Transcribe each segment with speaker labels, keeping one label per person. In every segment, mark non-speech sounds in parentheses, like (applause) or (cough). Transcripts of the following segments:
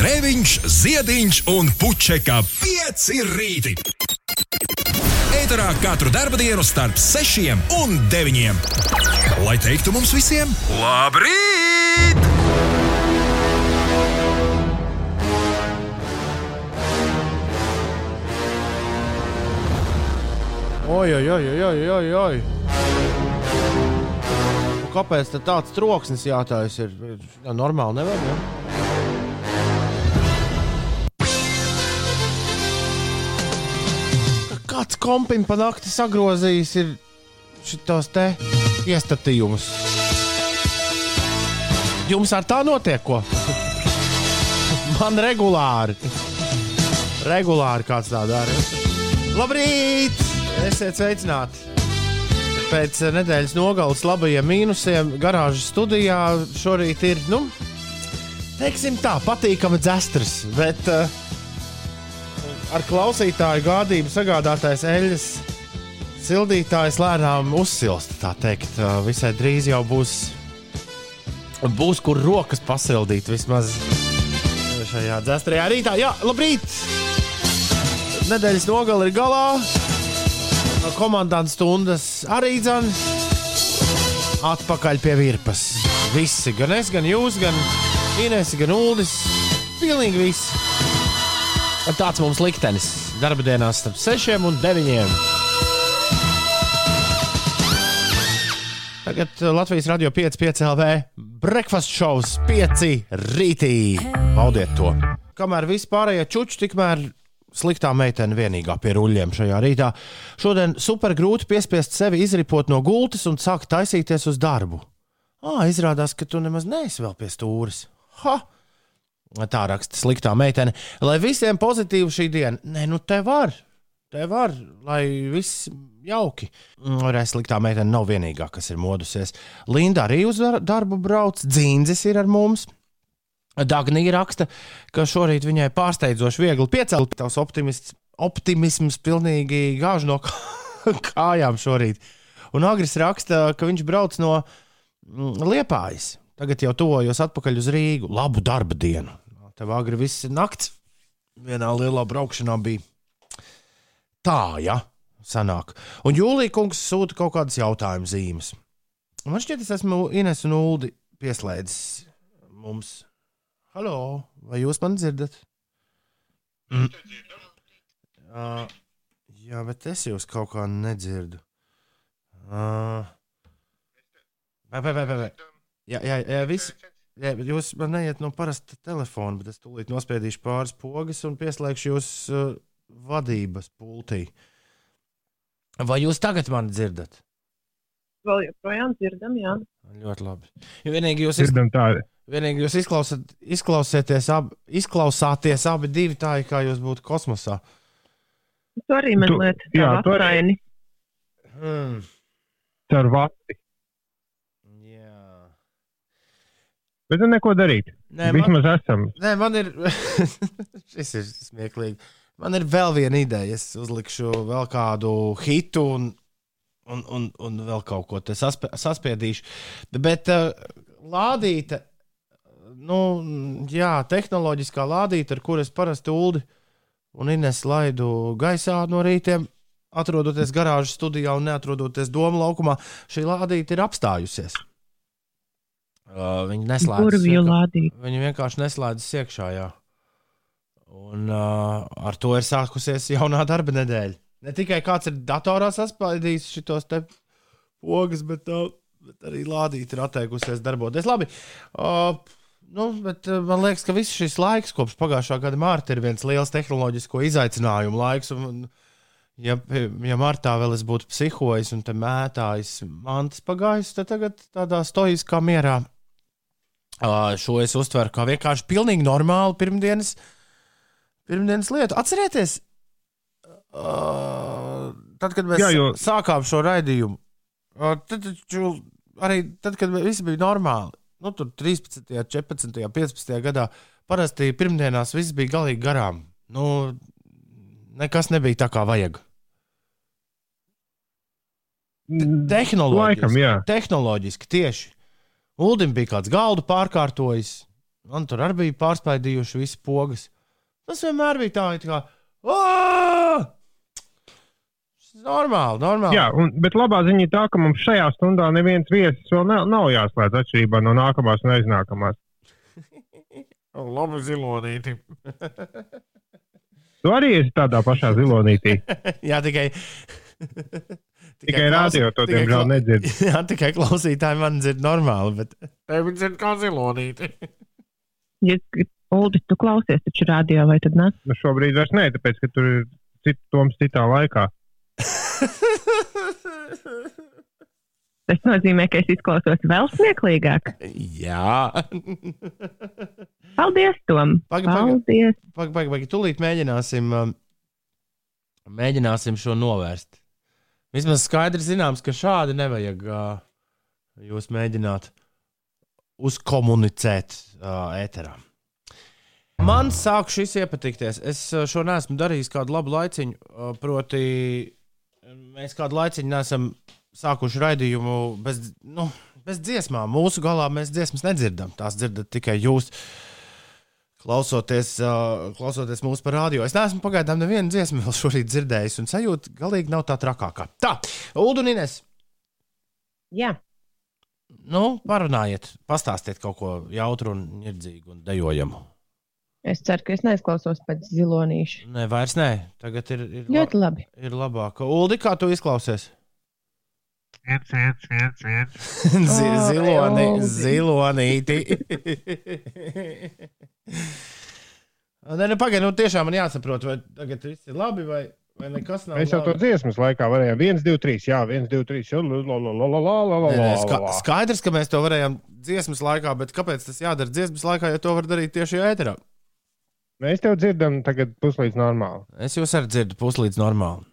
Speaker 1: Grēviņš, Ziediņš un Puķeka 5 rīti. Eterā katru dienu starp 6 un 9. Lai teiktu mums visiem, labrīt!
Speaker 2: Oi, oi, oi, oi, oi, oi. Kāpēc tad tāds troksnis jātājas? Ir, ir normāli, nevar. Ne? Kāds kompim pa nakti sagrozījis šitos te iestatījumus? Jums ar tā notiek ko? (laughs) Man regulāri. Regulāri kāds tā dara. Labrīt! Esiet sveicināti! Pēc nedēļas nogales labajiem mīnusiem garāžas studijā šorīt ir, nu, teiksim tā, patīkama dzestras, bet uh, ar klausītāju gādību sagādātais eļļas sildītājs lēnām uzsilst. Tā teikt, visai drīz jau būs, būs kur rokas pasildīt vismaz šajā dzestrajā rītā. Jā, labrīt! Nedēļas nogale ir galā komandants stundas arī dzan. Atpakaļ pie virpas. Visi, gan es, gan jūs, gan Inês, gan Uldis. Pilnīgi visi. Tāds mums liktenis. Darba dienās starp 6 un 9. Tagad Latvijas radio 5,5 LV breakfast shows 5 rītī. Baudiet to! Kamēr viss pārējie čuči, tikmēr sliktā meitene vienīgā pie ruļļiem šajā rītā. Šodien super grūti piespiest sevi izripot no gultas un sākt taisīties uz darbu. Ah, izrādās, ka tu nemaz neesi vēl pie stūres. Ha! Tā raksta sliktā meitene. Lai visiem pozitīvi šī diena. Nē, nu te var. Te var, lai viss jauki. Arī sliktā meitene nav vienīgā, kas ir modusies. Linda arī uz darbu brauc, dzīndzis ir ar mums. Dagnija raksta, ka šorīt viņai pārsteidzoši viegli piecelt. Tavs optimisms pilnīgi gāž no (laughs) kājām šorīt. Un Agris raksta, ka viņš brauc no Liepājas. Tagad jau tuvojos atpakaļ uz Rīgu. Labu darba dienu. Tev agri viss nakts. Vienā lielā braukšanā bija tā, ja sanāk. Un Jūlija kungs sūta kaut kādas jautājumu zīmes. Man šķiet, es esmu Ines un Uldi pieslēdzis mums Halo, vai jūs man dzirdat? Mm. Uh, jā, bet es jūs kaut kā nedzirdu. Uh, vai, vai, vai, vai. Jā, jā, jā, viss. Jā, jūs man neiet no parasta telefona, bet es tūlīt nospiedīšu pāris pogas un pieslēgšu jūs uh, vadības pultī. Vai jūs tagad mani dzirdat?
Speaker 3: Vēl joprojām dzirdam, jā.
Speaker 2: Ļoti labi. Ja vienīgi jūs
Speaker 4: dzirdam tādu.
Speaker 2: Vienīgi jūs izklausat, izklausieties, ab, izklausāties abi divi tā, kā jūs būtu kosmosā.
Speaker 3: Tu arī mazliet
Speaker 4: tu, jā, tu arī.
Speaker 2: Hmm.
Speaker 4: Ar vati.
Speaker 2: Jā.
Speaker 4: Bet neko darīt. Nē, Vismaz man, esam.
Speaker 2: Nē, man ir. (laughs) šis ir smieklīgi. Man ir vēl viena ideja. Es uzlikšu vēl kādu hitu un, un, un, un vēl kaut ko tādu saspē, saspiedīšu. Bet uh, lādīte nu, jā, tehnoloģiskā lādīte, ar kuras parasti ULDI un Ines laidu gaisā no rītiem, atrodoties garāžas studijā un neatrodoties domu laukumā, šī lādīte ir apstājusies. Uh, viņi neslēdzas. Viņi vienkārši neslēdzas iekšā. Jā. Un uh, ar to ir sākusies jaunā darba nedēļa. Ne tikai kāds ir datorā saspaidījis šos te pogas, bet, uh, bet arī lādīte ir atteikusies darboties. Labi. Uh, Nu, bet man liekas, ka viss šis laiks, kopš pagājušā gada mārta, ir viens liels tehnoloģisko izaicinājumu laiks. Un, ja, ja martā vēl es būtu psihojis un mētājis mantas pagājis, tad tagad tādā stoiskā mierā uh, šo es uztveru kā vienkārši pilnīgi normālu pirmdienas, pirmdienas lietu. Atcerieties, tad, kad mēs Jā, jo... sākām šo raidījumu, tad, arī tad, kad viss bija normāli nu, 13, 14, 15 gadā parasti pirmdienās viss bija galīgi garām. Nu, nekas nebija tā kā vajag.
Speaker 4: Mm,
Speaker 2: tehnoloģiski,
Speaker 4: Laikam,
Speaker 2: tehnoloģiski tieši. Uldim bija kāds galdu pārkārtojis, Man tur arī bija pārspēdījuši visi pogas. Tas vienmēr bija tā, it kā. "Ā!" Normāli, normāli.
Speaker 4: Jā, un, bet labā ziņa ir tā, ka mums šajā stundā neviens viesis vēl nav, nav jāslēdz atšķirībā no nākamās un aiznākamās. (laughs)
Speaker 2: Labi, zilonīti.
Speaker 4: Tu arī esi tādā pašā zilonītī. (laughs)
Speaker 2: Jā, tikai.
Speaker 4: Tikai rādio to, diemžēl, nedzird. (laughs)
Speaker 2: Jā, tikai klausītāji man dzird normāli, bet tevi dzird kā zilonīti. (laughs)
Speaker 3: Ja, Uldi, tu klausies taču radio, vai tad ne?
Speaker 4: Nu, šobrīd vairs nē, tāpēc, ka tur ir cit, toms citā laikā. (laughs)
Speaker 3: Tas nozīmē, ka es izklausos vēl smieklīgāk.
Speaker 2: Jā,
Speaker 3: Paldies, Tom!
Speaker 2: Paga, paga.
Speaker 3: Paldies!
Speaker 2: pagaidi, pagaidi, pagaidi. Tūlīt mēģināsim, um, mēģināsim šo novērst. Vismaz skaidrs zināms, ka šādi nevajag uh, jūs mēģināt uzkomunicēt uh, ēterā. Man sāk šis iepatikties. Es šo neesmu darījis kādu labu laiciņu, uh, proti, mēs kādu laiciņu neesam sākuši raidījumu bez, nu, bez dziesmām. Mūsu galā mēs dziesmas nedzirdam. Tās dzirdat tikai jūs. Uh, klausoties mūsu parādio, es neesmu pagaidām nevienu dziesmu vēl šorīt dzirdējis, un sajūta galīgi nav tā trakākā. Tā, Ulu un Ines,
Speaker 3: Jā,
Speaker 2: nu, parunājiet, pastāstiet kaut ko jautru un nirdzīgu un dejojamu.
Speaker 3: es ceru, ka es neizklausos pēc zilonīša.
Speaker 2: Nē, vairs nē, tagad ir, ir,
Speaker 3: Ļoti labi.
Speaker 2: ir labāk. Uldi, kā tu izklausies?
Speaker 4: Viens, viens, viens, viens.
Speaker 2: Ziloni,
Speaker 3: Uldi.
Speaker 2: zilonīti. (laughs) Nē, nu, pagaidi, nu, tiešām man jāsaprot, vai tagad viss ir labi, vai, vai nekas nav.
Speaker 4: Mēs jau to dziesmas laikā varējām. 1, 2, 3, jā, 1, 2, 3. Jā,
Speaker 2: skaidrs, ka mēs to varējām dziesmas laikā, bet kāpēc tas jādara dziesmas laikā, ja to var darīt tieši ēterā?
Speaker 4: Mēs tev dzirdam tagad puslīdz normāli.
Speaker 2: Es jūs arī dzirdu puslīdz normāli.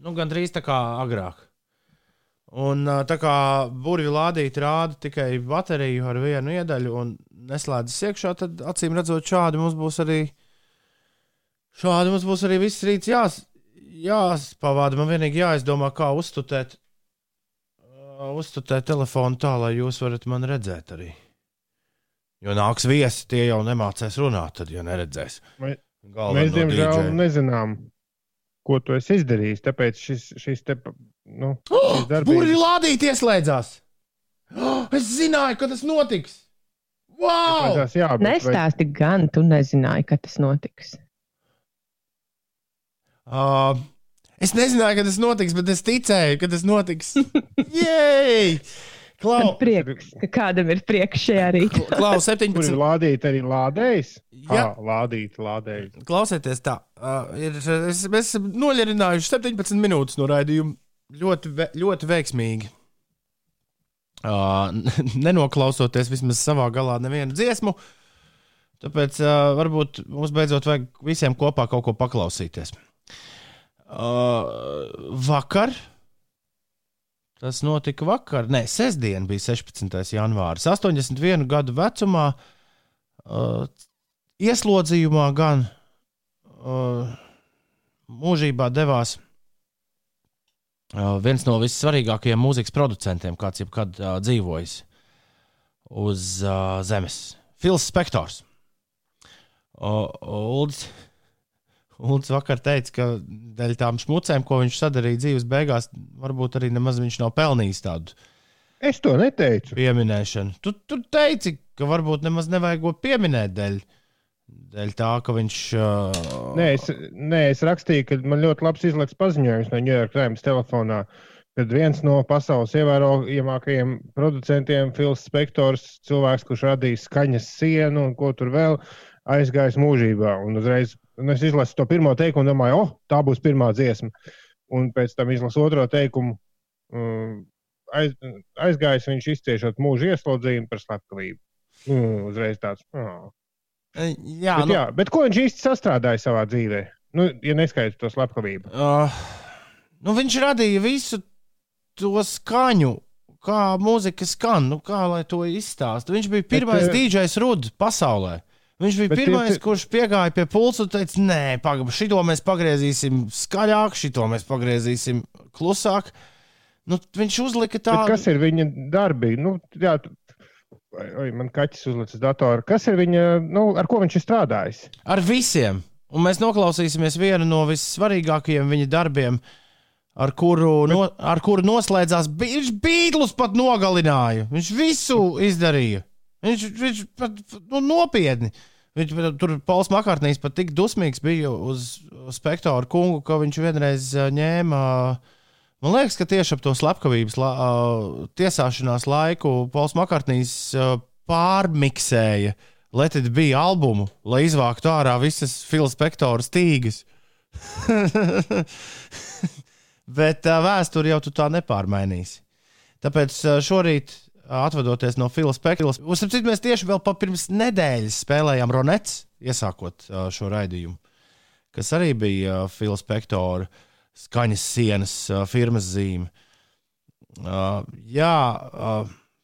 Speaker 2: Nu, gan drīz tā kā agrāk. Un tā kā burbuļu lādīte rāda tikai bateriju ar vienu iedaļu un neslēdzas iekšā, tad acīm redzot, šādi mums būs arī. Šādi mums būs arī viss rīts jās, jāspavāda. Man vienīgi jāizdomā, kā uztutēt, uztutēt telefonu tā, lai jūs varat mani redzēt arī. Jo nāks viesi, tie jau nemācēs runāt, tad, ja neredzēs.
Speaker 4: Vai-
Speaker 2: Galveno
Speaker 4: Mēs, diemžēl,
Speaker 2: DJ.
Speaker 4: nezinām, ko tu esi izdarījis. Tāpēc šis, šis te, nu, (gasps) darbības-
Speaker 2: Burbuļu lādīte ieslēdzās! (gasps) Es zināju, ka tas notiks! Wow!
Speaker 4: Vajadzēs jābūt, vai-
Speaker 3: Nestāsti gan, tu nezināji, ka tas notiks.
Speaker 2: Uh, es nezināju, ka tas notiks, bet es ticēju, ka tas notiks. (laughs) Jej! Klau,
Speaker 3: Man prieks, ka kādam ir prieks šajā rītā.
Speaker 2: klau (laughs)
Speaker 4: Kur ir
Speaker 2: 17.
Speaker 4: lādīt arī lādējis?
Speaker 2: Jā.
Speaker 4: Jā, lādīt, lādējis.
Speaker 2: Klausieties, tā. Uh, ir, es, mēs esam noļarinājuši 17 minūtes no raidījuma. Ļoti, ve, ļoti veiksmīgi. Uh, (laughs) nenoklausoties vismaz savā galā nevienu dziesmu. Tāpēc uh, varbūt mums beidzot vajag visiem kopā kaut ko paklausīties. Uh, vakar. Tas notika vakar. Nē, sestdien bija 16. janvāris. 81 gadu vecumā. Uh, ieslodzījumā gan uh, mūžībā devās uh, viens no vissvarīgākajiem mūzikas producentiem, kāds jebkad uh, dzīvojis uz uh, Zemes - Fils Spektors. Uh, Uldis, Uldis vakar teica, ka dēļ tām šmucēm, ko viņš sadarīja dzīves beigās, varbūt arī nemaz viņš nav pelnījis tādu
Speaker 4: Es to neteicu.
Speaker 2: pieminēšanu. Tu, tu teici, ka varbūt nemaz nevajag ko pieminēt dēļ, dēļ tā, ka viņš. Uh,
Speaker 4: Nē, es, nē, es rakstīju, ka man ļoti labs izlaiks paziņojums no New York Times telefonā, kad viens no pasaules ievērojamākajiem producentiem, Fils Spektors, cilvēks, kurš radījis skaņas sienu un ko tur vēl, aizgājis mūžībā. Un uzreiz un es izlasu to pirmo teikumu un domāju, oh, tā būs pirmā dziesma. Un pēc tam izlasu otro teikumu. Um, aiz, aizgājis viņš izciešot mūža ieslodzījumu par slepkavību. Nu, uzreiz tāds. Oh.
Speaker 2: Jā,
Speaker 4: Bet,
Speaker 2: nu,
Speaker 4: jā, bet ko viņš īsti sastrādāja savā dzīvē? Nu, ja neskaidrs to slepkavību.
Speaker 2: uh, nu, viņš radīja visu to skaņu. Kā mūzika skan, nu, kā lai to izstāsta. Viņš bija pirmais
Speaker 4: eh,
Speaker 2: DJs Ruds pasaulē. Viņš bija
Speaker 4: Bet
Speaker 2: pirmais,
Speaker 4: tie-
Speaker 2: kurš piegāja pie pulsa un teica, nē, pagaidi, šito mēs pagriezīsim skaļāk, šito mēs pagriezīsim klusāk. Nu, viņš uzlika
Speaker 4: Tā...
Speaker 2: tādu
Speaker 4: Kas ir viņa darbi? Nu, jā, Oi, oi, man kaķis uzlicis datoru. Kas ir viņa, nu, ar ko viņš ir strādājis?
Speaker 2: Ar visiem. Un mēs noklausīsimies vienu no vissvarīgākajiem viņa darbiem, ar kuru, no, ar kuru noslēdzās. Viņš Beatles pat nogalināja. Viņš visu izdarīja. Viņš, viņš pat nu, nopietni. Viņš tur Pols Makārtnīs pat tik dusmīgs bija uz, uz Spektoru kungu, ka viņš vienreiz ņēma. Man liekas, ka tieši ap to slepkavības la, ā, tiesāšanās laiku Pols Makārtnīs ā, pārmiksēja Let it be albumu, lai izvāktu ārā visas Fila Spektora stīgas. (laughs) Bet uh, vēsturi jau tu tā nepārmainīsi. Tāpēc uh, šorīt, uh, atvadoties no Fila Spektora, uzsprāstīt, mēs tieši vēl pirms nedēļas spēlējām Ronets, iesākot uh, šo raidījumu, kas arī bija uh, Fila Spektora skaņas sienas firmas zīme. Jā,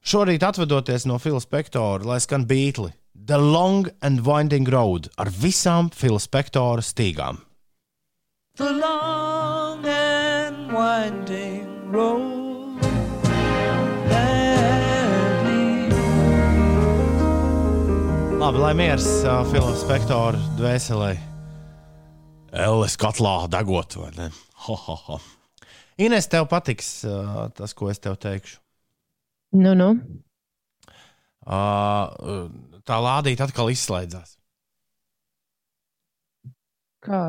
Speaker 2: šorīt atvadoties no Fila Spektora, lai skan beigli. The Long and Winding Road ar visām Fila Spektora stīgām.
Speaker 5: The long and winding road
Speaker 2: Labi, lai miers uh, Fila Spektora dvēselē. Elles katlā degot, vai ne? Ho, ho, ho. Ines, tev patiks uh, tas, ko es tev teikšu.
Speaker 3: Nu, nu.
Speaker 2: Uh, tā lādīte atkal izslēdzās.
Speaker 3: Kā?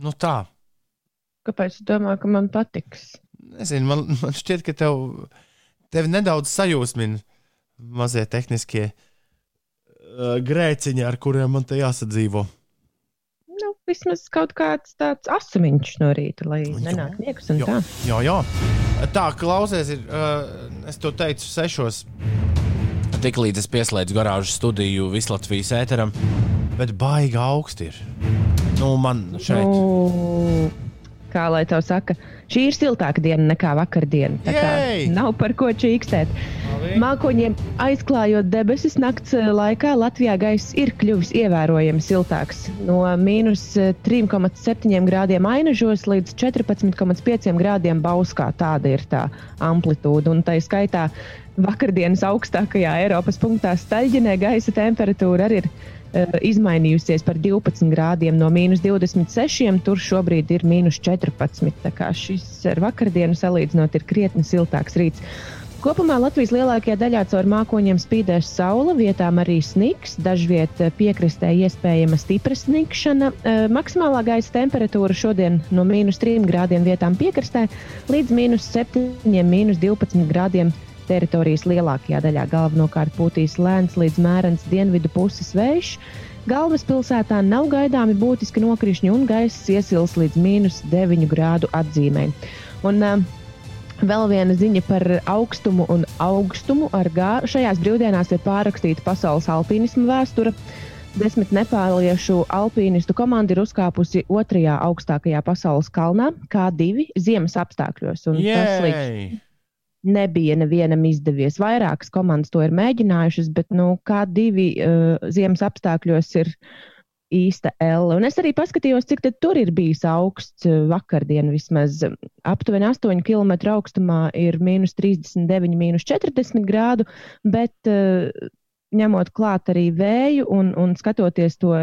Speaker 2: Nu tā,
Speaker 3: Kāpēc tu domā, ka man patiks?
Speaker 2: nezinu, man, man šķiet, ka tev, tev nedaudz sajūsmina mazie tehniskie uh, grēciņi, ar kuriem man te jāsadzīvo.
Speaker 3: Vismaz kaut kāds tāds asumiņš no rīta, lai
Speaker 2: Jā.
Speaker 3: nenāk niekus un
Speaker 2: Jā,
Speaker 3: tā.
Speaker 2: jā, jā. Tā, klausies, ir, uh, es to teicu sešos. Tiklīdz es pieslēdzu garāžas studiju Vislatvijas ēteram, bet baigi augsti ir. Nu, man šeit.
Speaker 3: Nu, kā lai tev saka, šī ir siltāka diena nekā vakardiena. tā kā! Nav par ko čīkstēt. Mākoņiem aizklājot debesis nakts eh, laikā, Latvijā gaiss ir kļuvis ievērojami siltāks. No mīnus eh, 3,7 grādiem ainažos līdz 14,5 grādiem bauskā. Tāda ir tā amplitūda. Un tā skaitā vakardienas augstākajā Eiropas punktā Staļģenē gaisa temperatūra arī ir izmainījusies par 12 grādiem no mīnus 26. Tur šobrīd ir mīnus 14. Tā kā šis ar vakardienu salīdzinot ir krietni siltāks rīts. Kopumā Latvijas lielākajā daļā caur mākoņiem spīdēs saule, vietām arī sniks, dažviet eh, piekrastē iespējama stipra snikšana. Eh, Maksimālā gaisa temperatūra šodien no mīnus 3 grādiem vietām piekrastē līdz mīnus 7, mīnus 12 grādiem teritorijas lielākajā daļā. Galvenokārt pūtīs lēns līdz mērens dienvidu puses vējš. Galvaspilsētā nav gaidāmi būtiski nokrišņi un gaiss iesils līdz mīnus 9 grādu atzīmē. Un, uh, Vēl viena ziņa par augstumu un augstumu. Ar G šajās brīvdienās ir pārrakstīta pasaules alpīnisma vēsture. Desmit nepāliešu alpīnistu komanda ir uzkāpusi otrajā augstākajā pasaules kalnā, kā divi ziemas apstākļos. Un tas
Speaker 2: Jēj!
Speaker 3: Nebija nevienam izdevies. Vairākas komandas to ir mēģinājušas, bet nu, kā divi uh, ziemas apstākļos ir īsta L. Un es arī paskatījos, cik tur ir bijis augsts uh, vakardien. Vismaz aptuveni 8 km augstumā ir mīnus 39, mīnus 40 grādu, bet uh, ņemot klāt arī vēju un, un skatoties to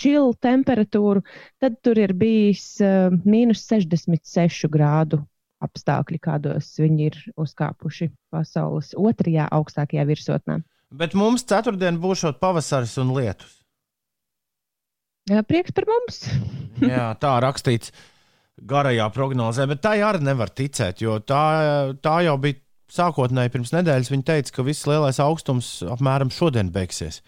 Speaker 3: čilu temperatūru, tad tur ir bijis uh, mīnus 66 grādu apstākļi, kādos viņi ir uzkāpuši pasaules otrajā augstākajā virsotnē.
Speaker 2: Bet mums ceturtdien būs pavasaris un lietus.
Speaker 3: Jā, Prieks par mums! (laughs)
Speaker 2: Jā, tā rakstīts garajā prognozē, bet tā arī nevar ticēt, jo tā, tā jau bija sākotnēji pirms nedēļas. Viņa teica, ka viss lielais augstums apmēram šodien beigsies.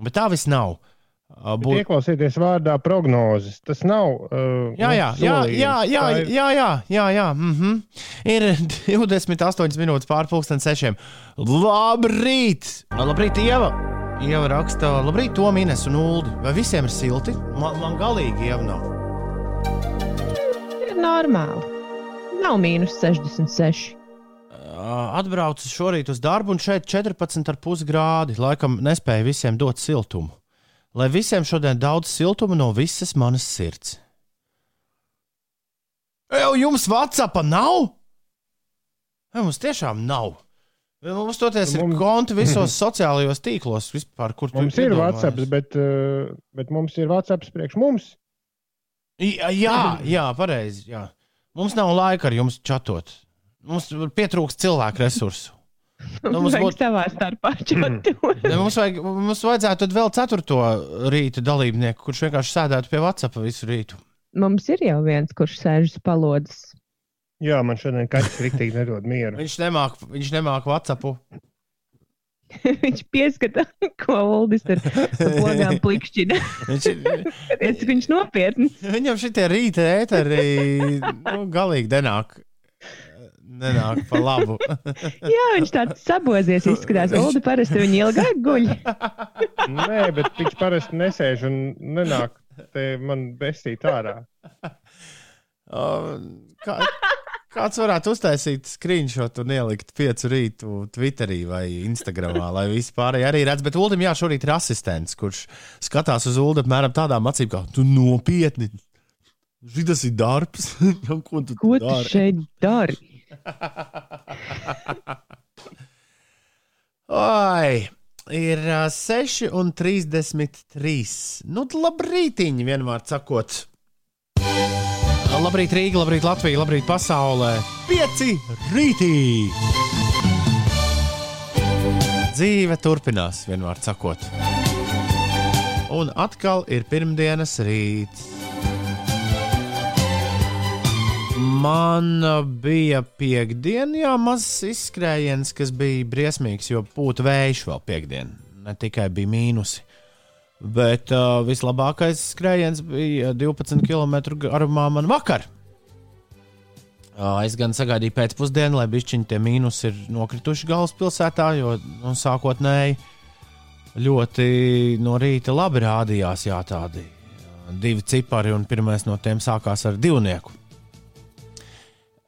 Speaker 2: Bet tā viss nav. Uh,
Speaker 4: Būt... Ieklausieties vārdā prognozes. Tas nav. Uh,
Speaker 2: Jā, jā,
Speaker 4: nu,
Speaker 2: jā, jā, jā,
Speaker 4: ir-
Speaker 2: jā, jā, jā, jā. Mm -hmm. Ir (laughs) 28 minūtes pārpusdienas sešiem. Labrīt! Labrīt, Ieva! Ieva raksta, labrīt, to minēs un ulu. Vai visiem ir silti? Man, man galīgi jau nav.
Speaker 3: Ir normāli. Nav mīnus 66.
Speaker 2: Uh, Atbraucu šorīt uz darbu, un šeit 14,5 grādi. Laikam nespēju visiem dot siltumu. Lai visiem šodien daudz siltuma no visas manas sirds. Jau jums Whatsapp nav? Vai mums tiešām nav? Mums toties ir
Speaker 4: Mums-
Speaker 2: konti visos (laughs) sociālajos tīklos, vispār, kur tu
Speaker 4: Mums ir. WhatsApp, bet, uh, bet mums ir WhatsApp priekš mums.
Speaker 2: Jā, jā, jā pareizi. Jā. Mums nav laika ar jums čatot. Mums pietrūkst cilvēku resursu. Nu, mums
Speaker 3: Vajag
Speaker 2: būtu-
Speaker 3: savā starpā (clears throat) čatot.
Speaker 2: Ne, mums, vajag, mums vajadzētu tad vēl ceturto rīta dalībnieku, kurš vienkārši sēdētu pie WhatsApp visu rītu.
Speaker 3: Mums ir jau viens, kurš sēž uz palodzes.
Speaker 4: Jā, man šodien kaķis rīktīgi nedod mieru.
Speaker 2: Viņš nemāk, viņš nemāk WhatsAppu. (laughs)
Speaker 3: Viņš pieskata, ko Uldis ar logām plikšķina. (laughs)
Speaker 2: Viņš, ir-
Speaker 3: Skaties, Viņš nopietni.
Speaker 2: viņam šitie rīta ēteri nu, galīgi nenāk. Nenāk pa labu. (laughs)
Speaker 3: Jā, viņš tāds sabozies, izskatās. Uldi parasti viņu ilgāk guļ. (laughs)
Speaker 4: Nē, bet viņš parasti nesēž un nenāk te man bestīt ārā. (laughs)
Speaker 2: Kā, kāds varētu uztaisīt screenshot un ielikt piecu rītu Twitterī vai Instagramā, lai visi pārējie arī redz. Bet Ulim jā, šorīt ir asistents, kurš skatās uz Ulu apmēram tādām acīm, kā tu nopietni. Šis ir darbs, ko tu
Speaker 3: Ko tu
Speaker 2: dari?
Speaker 3: šeit dari? (laughs)
Speaker 2: Oi, ir uh, 6,33. Nu, labrītiņi, vienmēr sakot. Labrīt, Rīga, labrīt, Latvija, labrīt, pasaulē. Pieci rītī! Dzīve turpinās, vienmēr sakot. Un atkal ir pirmdienas rīts. Man bija piekdiena, jā, mazs izskrējiens, kas bija briesmīgs, jo pūta vējš vēl piekdiena. Ne tikai bija mīnusi. Bet uh, vislabākais skrējiens bija 12 km garumā man vakar. Uh, es gan sagaidīju pēcpusdienu, lai bišķiņi tie mīnusi ir nokrituši galvaspilsētā, jo nu, sākotnēji ļoti no rīta labi rādījās, jā, tādi divi cipari, un pirmais no tiem sākās ar divnieku.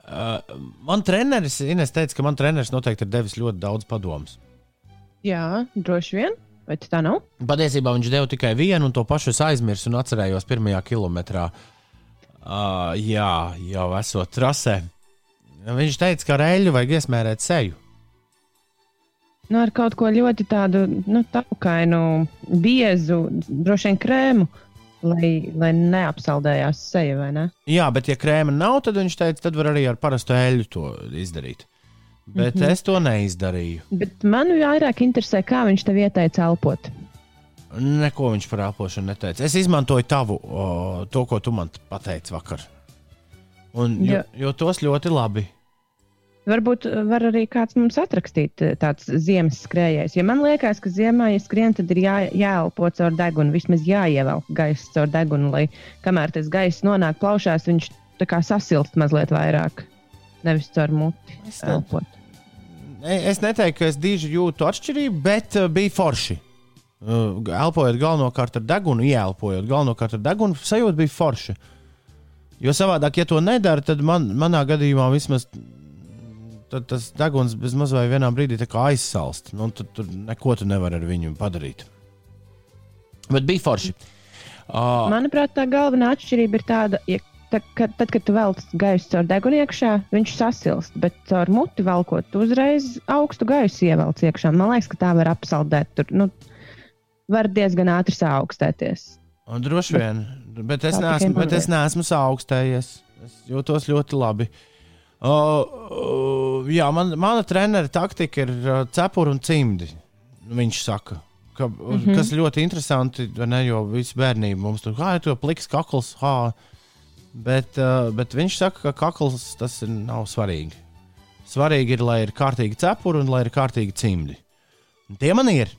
Speaker 2: Uh, man treneris, Ines teica, ka man treneris noteikti ir devis ļoti daudz padomus.
Speaker 3: Jā, droši vien. Vai tā nav?
Speaker 2: Patiesībā viņš deva tikai vienu, un to pašu es aizmirsu un atcerējos pirmajā kilometrā. Uh, jā, jau esot trasē. Viņš teica, ka ar eļļu vajag iesmērēt seju.
Speaker 3: Nu, ar kaut ko ļoti tādu nu, taukainu, biezu, droši vien krēmu, lai, lai neapsaldējās seja, vai ne?
Speaker 2: Jā, bet ja krēma nav, tad viņš teica, tad var arī ar parastu eļļu to izdarīt. Bet mm -hmm. es to neizdarīju.
Speaker 3: Bet man vairāk interesē, kā viņš tev ieteica elpot.
Speaker 2: Neko viņš par elpošanu neteica. Es izmantoju tavu, o, to, ko tu man pateici vakar. Un, jo, jo tos ļoti labi.
Speaker 3: Varbūt uh, var arī kāds mums atrakstīt uh, tāds ziemas skrējējs. Jo man liekas, ka ziemā, ja skrien, tad ir jā, jāelpo caur degunu, vismaz jāievelk gaisa caur degunu, lai kamēr tas gaiss nonāk plaušās, viņš tā kā sasilst mazliet vairāk. Nevis caur muti
Speaker 2: Es ne-
Speaker 3: elpot.
Speaker 2: E- Es neteiktu, ka es diži jūtu atšķirību, bet uh, bija forši. Uh, elpojot galvenokārt ar degunu, ieelpojot galvenokārt ar degunu, sajūta bija forša. Jo savādāk, ja to nedara, tad man, manā gadījumā vismaz tad tas deguns bez mazliet vienā brīdī aizsalst. Nu, tad tur neko tu nevari ar viņu padarīt. Bet bija forši. Uh,
Speaker 3: Manuprāt, tā galvenā atšķirība ir tāda, ja, tā, ka, tad, kad tu velc gaisu caur degunu iekšā, viņš sasilst, bet caur muti velkot, tu uzreiz augstu gaisu ievelc iekšā. Man liekas, ka tā var apsaldēt. Tur, nu, var diezgan ātri saaugstēties.
Speaker 2: Un Droši vien, bet es,
Speaker 3: Tā tikai
Speaker 2: neesmu, bet es neesmu saaugstējies. Es jūtos ļoti labi. Uh, uh, jā, man, mana treneru taktika ir uh, cepura un cimdi. Viņš saka, ka, mm. -hmm. kas ļoti interesanti, ne, jo visu bērnību mums tur kā ir to pliks kakls. Hā, bet, uh, bet viņš saka, ka kakls tas ir, nav svarīgi. Svarīgi ir, lai ir kārtīgi cepura un lai ir kārtīgi cimdi. Un Tie man ir.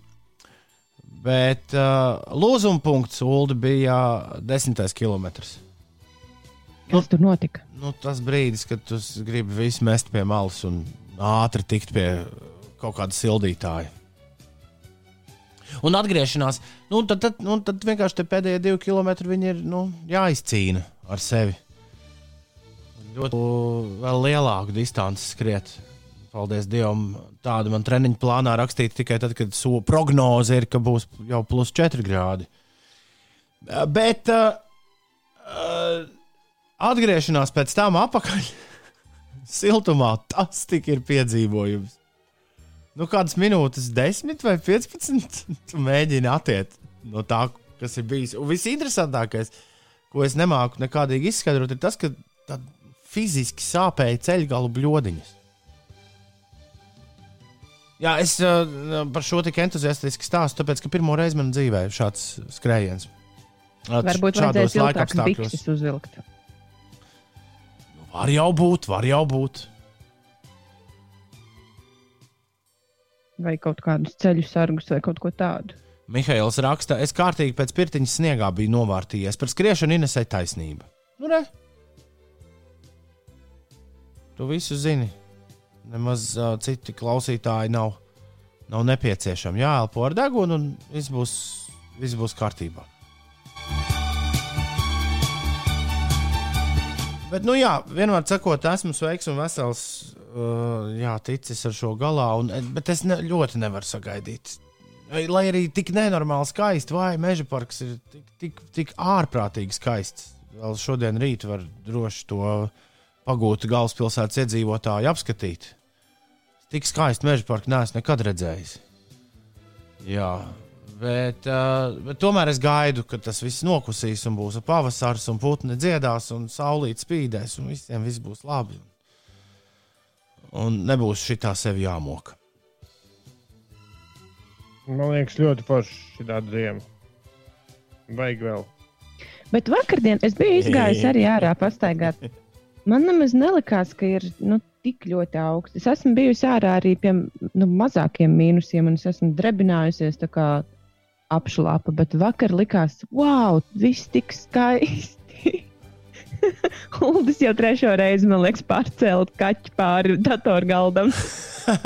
Speaker 2: Bet uh, lūzuma punkts Ulu bija desmitais kilometrs.
Speaker 3: Kas tur notika?
Speaker 2: Nu, tas brīdis, kad tu gribi visu mest pie malas un ātri tikt pie kaut kāda sildītāja. Un atgriešanās, nu, tad, tad, nu, tad vienkārši pēdējie divi kilometri viņi ir nu, jāizcīna ar sevi. Ļoti vēl lielāku distanci skriet. Paldies Dievam, tāda man treniņa plānā rakstīta tikai tad, kad so prognoze ir, ka būs jau plus 4 grādi. Eh, Bet uh, uh, atgriešanās pēc tam atpakaļ (laughs) siltumā, tas tik ir piedzīvojums. nu, kādas minūtes, 10 vai 15, (laughs) tu mēģini atiet no tā, kas ir bijis. Un visinteresantākais, ko es nemāku nekādīgi izskaidrot, ir tas, ka fiziski sāpēja ceļgalu bļodiņas. Jā, es uh, par šo tik entuziastiski stāstu, tāpēc, ka pirmo reizi manā dzīvē šāds skrējiens. Ats-
Speaker 3: Varbūt
Speaker 2: šādos laikapstākļos.
Speaker 3: uzvilkt.
Speaker 2: Var jau būt, var jau būt.
Speaker 3: Vai kaut kādus ceļu sargus vai kaut ko tādu.
Speaker 2: Mihails raksta, es kārtīgi pēc pirtiņas sniegā biju novārtījies. Par skriešanu Inesai taisnība. Nu, re. Tu visu zini. Nemaz uh, citi klausītāji nav, nav nepieciešami. Jāelpo ar degunu, un viss būs, viss būs kārtībā. Bet, nu jā, vienmēr sakot, esmu sveiks un vesels. Uh, jā, ticis ar šo galā, un, bet es ne, ļoti nevaru sagaidīt. Lai arī tik nenormāli skaisti, vai meža parks ir tik, tik, tik ārprātīgi skaists. Vēl šodien rīt var droši to pagūt galvaspilsētas iedzīvotāju apskatīt. Tik skaisti meža parku neesmu nekad redzējis. Jā, bet, uh, bet tomēr es gaidu, ka tas viss nokusīs un būs pavasaris, un putni dziedās, un saulīt spīdēs, un visiem viss būs labi. Un nebūs šitā sevi jāmoka.
Speaker 4: Man liekas, ļoti forši šī ziema. Vajag vēl.
Speaker 3: Bet vakardien es biju izgājis arī ārā pastaigāt. Man nemaz nelikās, ka ir nu, tik ļoti augsts. Es esmu bijusi ārā arī pie nu, mazākiem mīnusiem, un es esmu drebinājusies tā kā apšlāpa. Bet vakar likās, wow, viss tik skaisti. (laughs) Uldis jau trešo reizi, man liekas, pārcēlot kaķu pāri datorgaldam.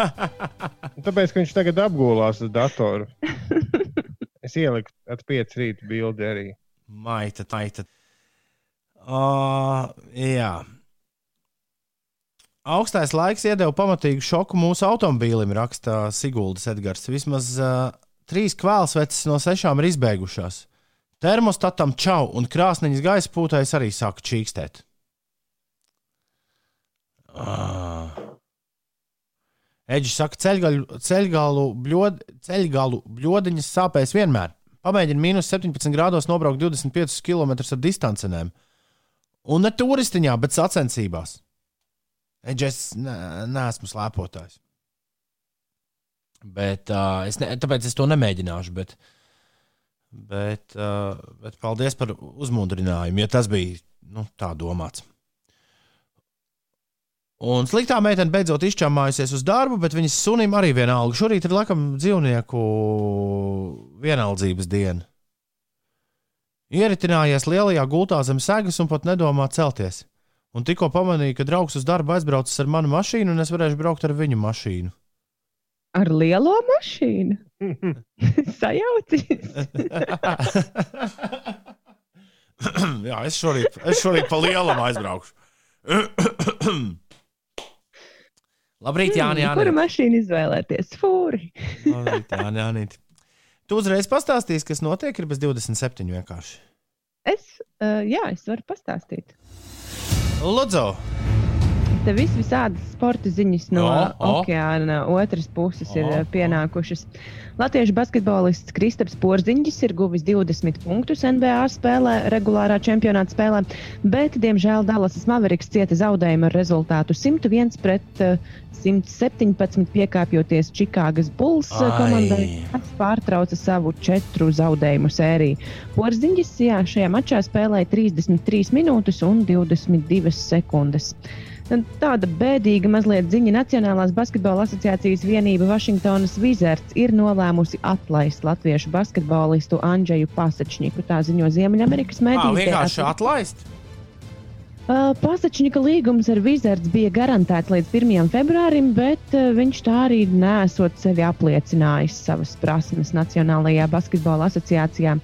Speaker 3: (laughs)
Speaker 4: Tāpēc, ka viņš tagad apgulās uz datoru. (laughs) Es ieliku at 5 rīta bildi arī.
Speaker 2: Maita, taita. Uh, jā. Augstais laiks iedeva pamatīgu šoku mūsu automobīlim, raksta Siguldas Edgars. Vismaz uh, trīs kvēlsveces no sešām ir izbeigušās. Termostatam čau, un krāsniņas gaisa pūtais arī sāk čīkstēt. Uh. Eģis saka, ceļgalu, ceļgalu, bļod, ceļgalu bļodiņas sāpēs vienmēr. Pamēģini mīnus 17 grādos nobraukt 25 km ar distancēm. Un ne turistiņā, bet sacensībās. Eģis, es ne, neesmu slēpotājs. Bet, uh, es ne, tāpēc es to nemēģināšu. Bet, bet, uh, bet paldies par uzmundrinājumu, ja tas bija nu, tā domāts. Un sliktā meitene beidzot izčāmājusies uz darbu, bet viņas sunim arī vienalga. Šorīt ir laikam dzīvnieku vienaldzības diena. Ieritinājies lielajā gultā zem segas un pat nedomā celties. Un tikko pamanīju, ka draugs uz darbu aizbraucis ar manu mašīnu, un es varēšu braukt ar viņu mašīnu.
Speaker 3: Ar lielo mašīnu. (laughs) Sajaucis. (laughs)
Speaker 2: Jā, es šorīt, es šorīt pa lielam aizbraukšu. (clears throat) Labrīt, Jānis.
Speaker 3: Hmm, Kuru mašīnu izvēlēties? Fūri. (laughs)
Speaker 2: Labrīt, Jānis. Tu uzreiz pastāstīsi, kas notiek, ir bez 27 vienkārši.
Speaker 3: Es, uh, jā, es varu pastāstīt.
Speaker 2: Lūdzu,
Speaker 3: Te viss visādas sporta ziņas no
Speaker 2: O, o.
Speaker 3: okeāna otras puses ir
Speaker 2: O,
Speaker 3: uh, pienākušas. Latviešu basketbolists Kristaps Porziņģis ir guvis 20 punktus NBA spēlē, regulārā čempionāta spēlē, bet, diemžēl, Dallasas Mavericks cieta zaudējumu ar rezultātu 101 pret uh, 117, piekāpjoties Čikāgas Bulls
Speaker 2: Ai.
Speaker 3: komandai, kas pārtrauca savu četru zaudējumu sēriju. Porziņģis jā, šajā mačā spēlēja 33 minūtes un 22 sekundes. Tāda bēdīga mazliet ziņa Nacionālās basketbola asociācijas vienība Vašingtonas Wizards ir nolēmusi atlaist latviešu basketbolistu Andžeju Pasačņiku. Tā ziņo Ziemeļamerikas medijas.
Speaker 2: vienkārši atlaist.
Speaker 3: Uh, Pasačņika līgums ar Wizards bija garantēts līdz 1. februārim, bet uh, viņš tā arī nesot sevi apliecinājis savas prasmes Nacionālajā basketbola asociācijā.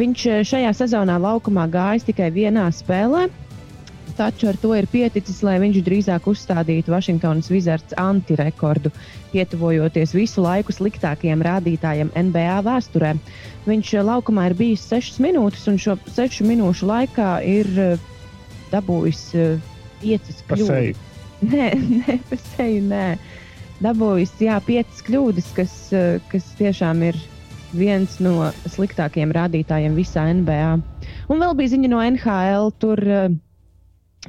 Speaker 3: Viņš šajā sezonā laukumā gājis tikai vienā spēlē. Taču ar to ir pieticis, lai viņš drīzāk uzstādītu Vašingtonas Wizards antirekordu, pietuvojoties visu laiku sliktākajiem rādītājiem NBA vēsturē. Viņš eh, laukumā ir bijis 6 minūtes, un šo 6 minūšu laikā ir eh, dabūjis 5
Speaker 4: Pa seju.
Speaker 3: kļūdas. (laughs) Nē, nē, pa seju nē. dabūjis jā, piecas kļūdas, kas, eh, kas tiešām ir viens no sliktākajiem rādītājiem visā NBA. Un vēl bija ziņa no NHL. Tur, eh,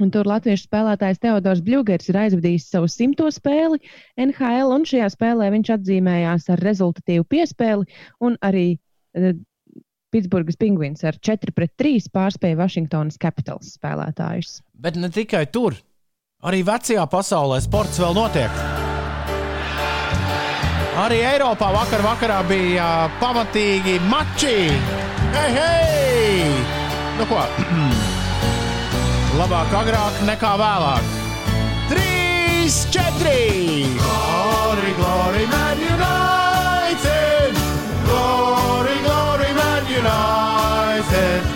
Speaker 3: Un tur latviešu spēlētājs Teodors Bļūgers ir aizvadījis savu simto spēli NHL, un šajā spēlē viņš atzīmējās ar rezultatīvu piespēli un arī uh, Pitsburgas pingvīns ar 4 pret 3 pārspēja Vašingtonas Capitals spēlētājus.
Speaker 2: Bet ne tikai tur, arī vecajā pasaulē sports vēl notiek. Arī Eiropā vakar vakarā bija uh, pamatīgi mači. Hei, hei! Nu ko? (clears throat) Labāk agrāk nekā vēlāk. 3, 4! Glory, glory, man united! Glory, glory, man united!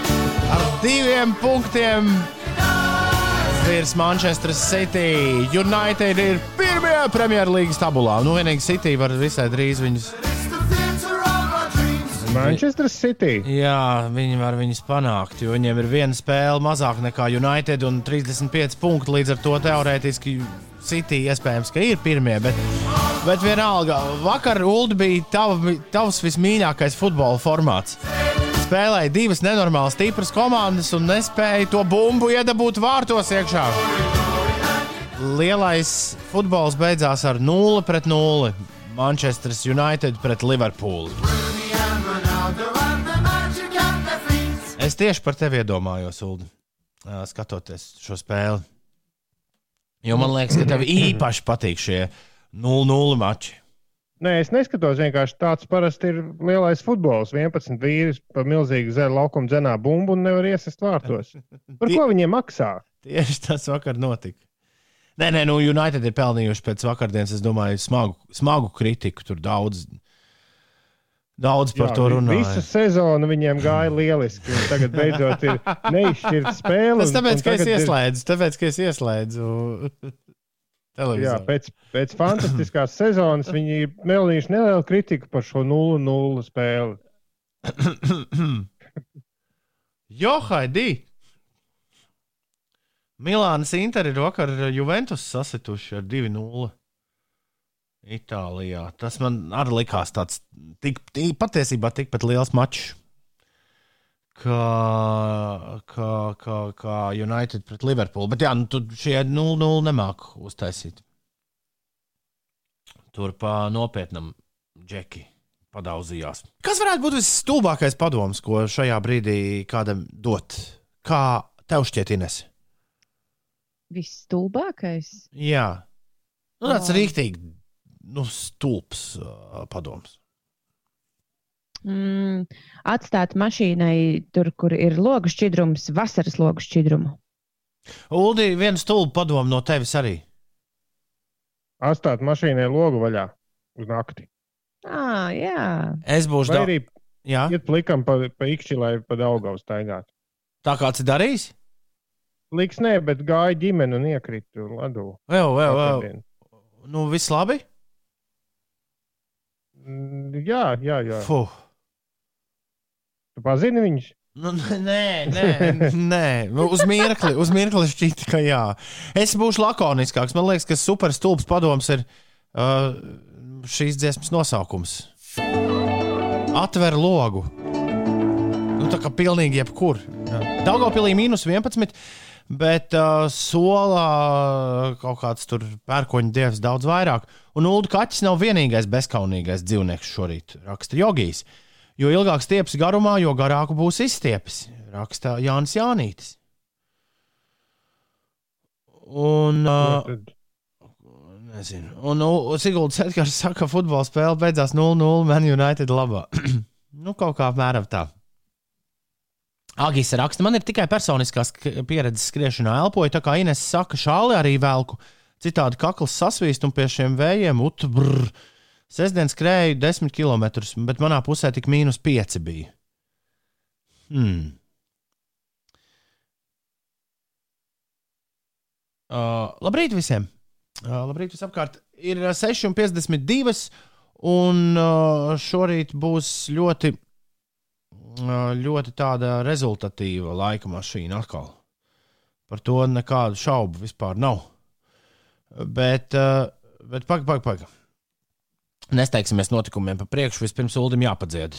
Speaker 2: Ar diviem punktiem virs Manchester City. United ir pirmie Premjerlīgas tabulā. Nu, vienīgi City var visai drīz viņus.
Speaker 4: Manchester City.
Speaker 2: Jā, viņi var viņus panākt, jo viņiem ir viena spēle mazāk nekā United un 35 punkti. Līdz ar to teorētiski City iespējams, ka ir pirmie. Bet, bet vienalga, vakar Ulu bija tava, tavs vismīļākais futbola formāts. Spēlēja divas nenormāli stipras komandas un nespēja to bumbu iedabūt vārtos iekšā. Lielais futbols beidzās ar 0 pret 0. Manchester United pret Liverpool. Es tieši par tevi iedomājos, Ulu, skatoties šo spēli. Jo man liekas, ka tev īpaši patīk šie 0-0 mači.
Speaker 4: Nē, es neskatos vienkārši tāds parasti ir lielais futbols. 11 vīri pa milzīgu zēlu laukumu dzenā bumbu un nevar iesist vārtos. Par ko viņiem maksā?
Speaker 2: Tieši tas vakar notika. Nē, nē, nu, United ir pelnījuši pēc vakardienas, es domāju, smagu, smagu kritiku. Tur daudz, daudz par
Speaker 4: Jā,
Speaker 2: to runāja.
Speaker 4: Visu sezonu viņiem gāja lieliski. un Tagad beidzot ir (laughs) neizšķirta spēle.
Speaker 2: Tas
Speaker 4: un-
Speaker 2: tāpēc,
Speaker 4: un
Speaker 2: ka es
Speaker 4: tagad ir-
Speaker 2: ieslēdzu, tāpēc, ka es ieslēdzu (laughs)
Speaker 4: Jā,
Speaker 2: televizoru.
Speaker 4: pēc, pēc fantastiskās (coughs) sezonas viņi ir pelnījuši nelielu kritiku par šo 0-0 spēli. (coughs)
Speaker 2: Jo, Haidī! Milānas Inter ir vakar Juventus sasituši ar 2-0. Itālijā. Tas man arī likās tāds tik, tik, patiesībā tikpat liels mačs. Kā, kā, kā, kā United pret Liverpool. Bet jā, nu, tur šie 0-0 nemāk uztaisīt. Tur pa nopietnam džeki padauzījās. Kas varētu būt visstulbākais padoms, ko šajā brīdī kādam dot? Kā tev šķiet, Ines?
Speaker 3: Viss stulbākais.
Speaker 2: Jā, nu, tāds
Speaker 3: Ā.
Speaker 2: rīktīgi nu, stulbs uh, padoms.
Speaker 3: Mm, atstāt mašīnai tur, kur ir logu šķidrums, vasaras logu šķidrumu.
Speaker 2: Uldi, viena stulba padoma no tevis arī.
Speaker 4: Atstāt mašīnai logu vaļā uz nakti.
Speaker 3: Ah, jā.
Speaker 2: Es būšu daudz.
Speaker 4: arī
Speaker 2: Jā,
Speaker 4: iet plikam pa, pa ikšķi, lai pa daugavu staigātu.
Speaker 2: tā kāds ir darījis?
Speaker 4: Liks nē, bet gāja ģimene un iekrita ledū.
Speaker 2: Vēl, vēl, vēl. Nu, viss labi?
Speaker 4: Jā, jā, jā.
Speaker 2: Fuh.
Speaker 4: Tu pazini viņus?
Speaker 2: Nu, nē, nē, (laughs) nē. Nu, uz mirkli, uz mirkli šķita, ka jā. Es būšu lakoniskāks. Man liekas, ka super stulbs padoms ir uh, šīs dziesmas nosaukums. Atver logu. Nu, tā kā pilnīgi jebkur. Daugopilī mīnus 11, bet uh, solā kaut kāds tur pērkoņu dievs daudz vairāk. Un Ulu kaķis nav vienīgais bezkaunīgais dzīvnieks šorīt, raksta Jogijs. Jo ilgāk stieps garumā, jo garāku būs izstiepis, raksta Jānis Jānītis. Un, uh, nezinu, un nu, Siguldas Edgars saka, ka futbola spēle beidzās 0-0 Man United labā. (clears throat) nu, kaut kā apmēram tā. Agis raksta, man ir tikai personiskās sk- pieredzes skriešanā, elpoju, tā kā Ines saka, šāli arī velku. Citādi kakls sasvīst un pie šiem vējiem utbrr. Sestdien skrēju 10 km, bet manā pusē tik mīnus 5 bija. Hmm. Uh, labrīt visiem! Uh, labrīt visapkārt! Ir uh, 6,52 un uh, šorīt būs ļoti, ļoti tāda rezultatīva laika mašīna atkal. Par to nekādu šaubu vispār nav. Bet, bet pagaidi, pagaidi. Pag. Nesteigsimies notikumiem pa priekšu. Vispirms Ulim jāpadzied.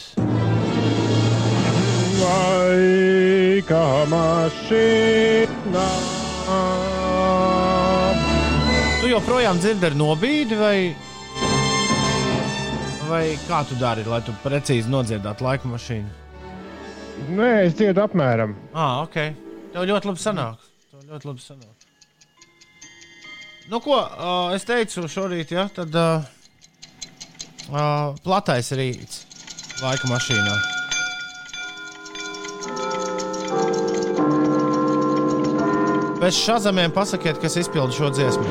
Speaker 4: Laika mašīnā.
Speaker 2: Tu joprojām dzirdi ar nobīdi, vai, vai kā tu dari, lai tu precīzi nodziedātu laika mašīnu?
Speaker 4: Nē, es dziedu apmēram.
Speaker 2: Ah, ok. Tev ļoti labi sanāk. Tev ļoti labi sanāk. Nu, ko uh, es teicu šorīt, ja? tad uh, uh, platais rīts laika mašīnā. Pēc šādiem pasakiet, kas izpilda šo dziesmu.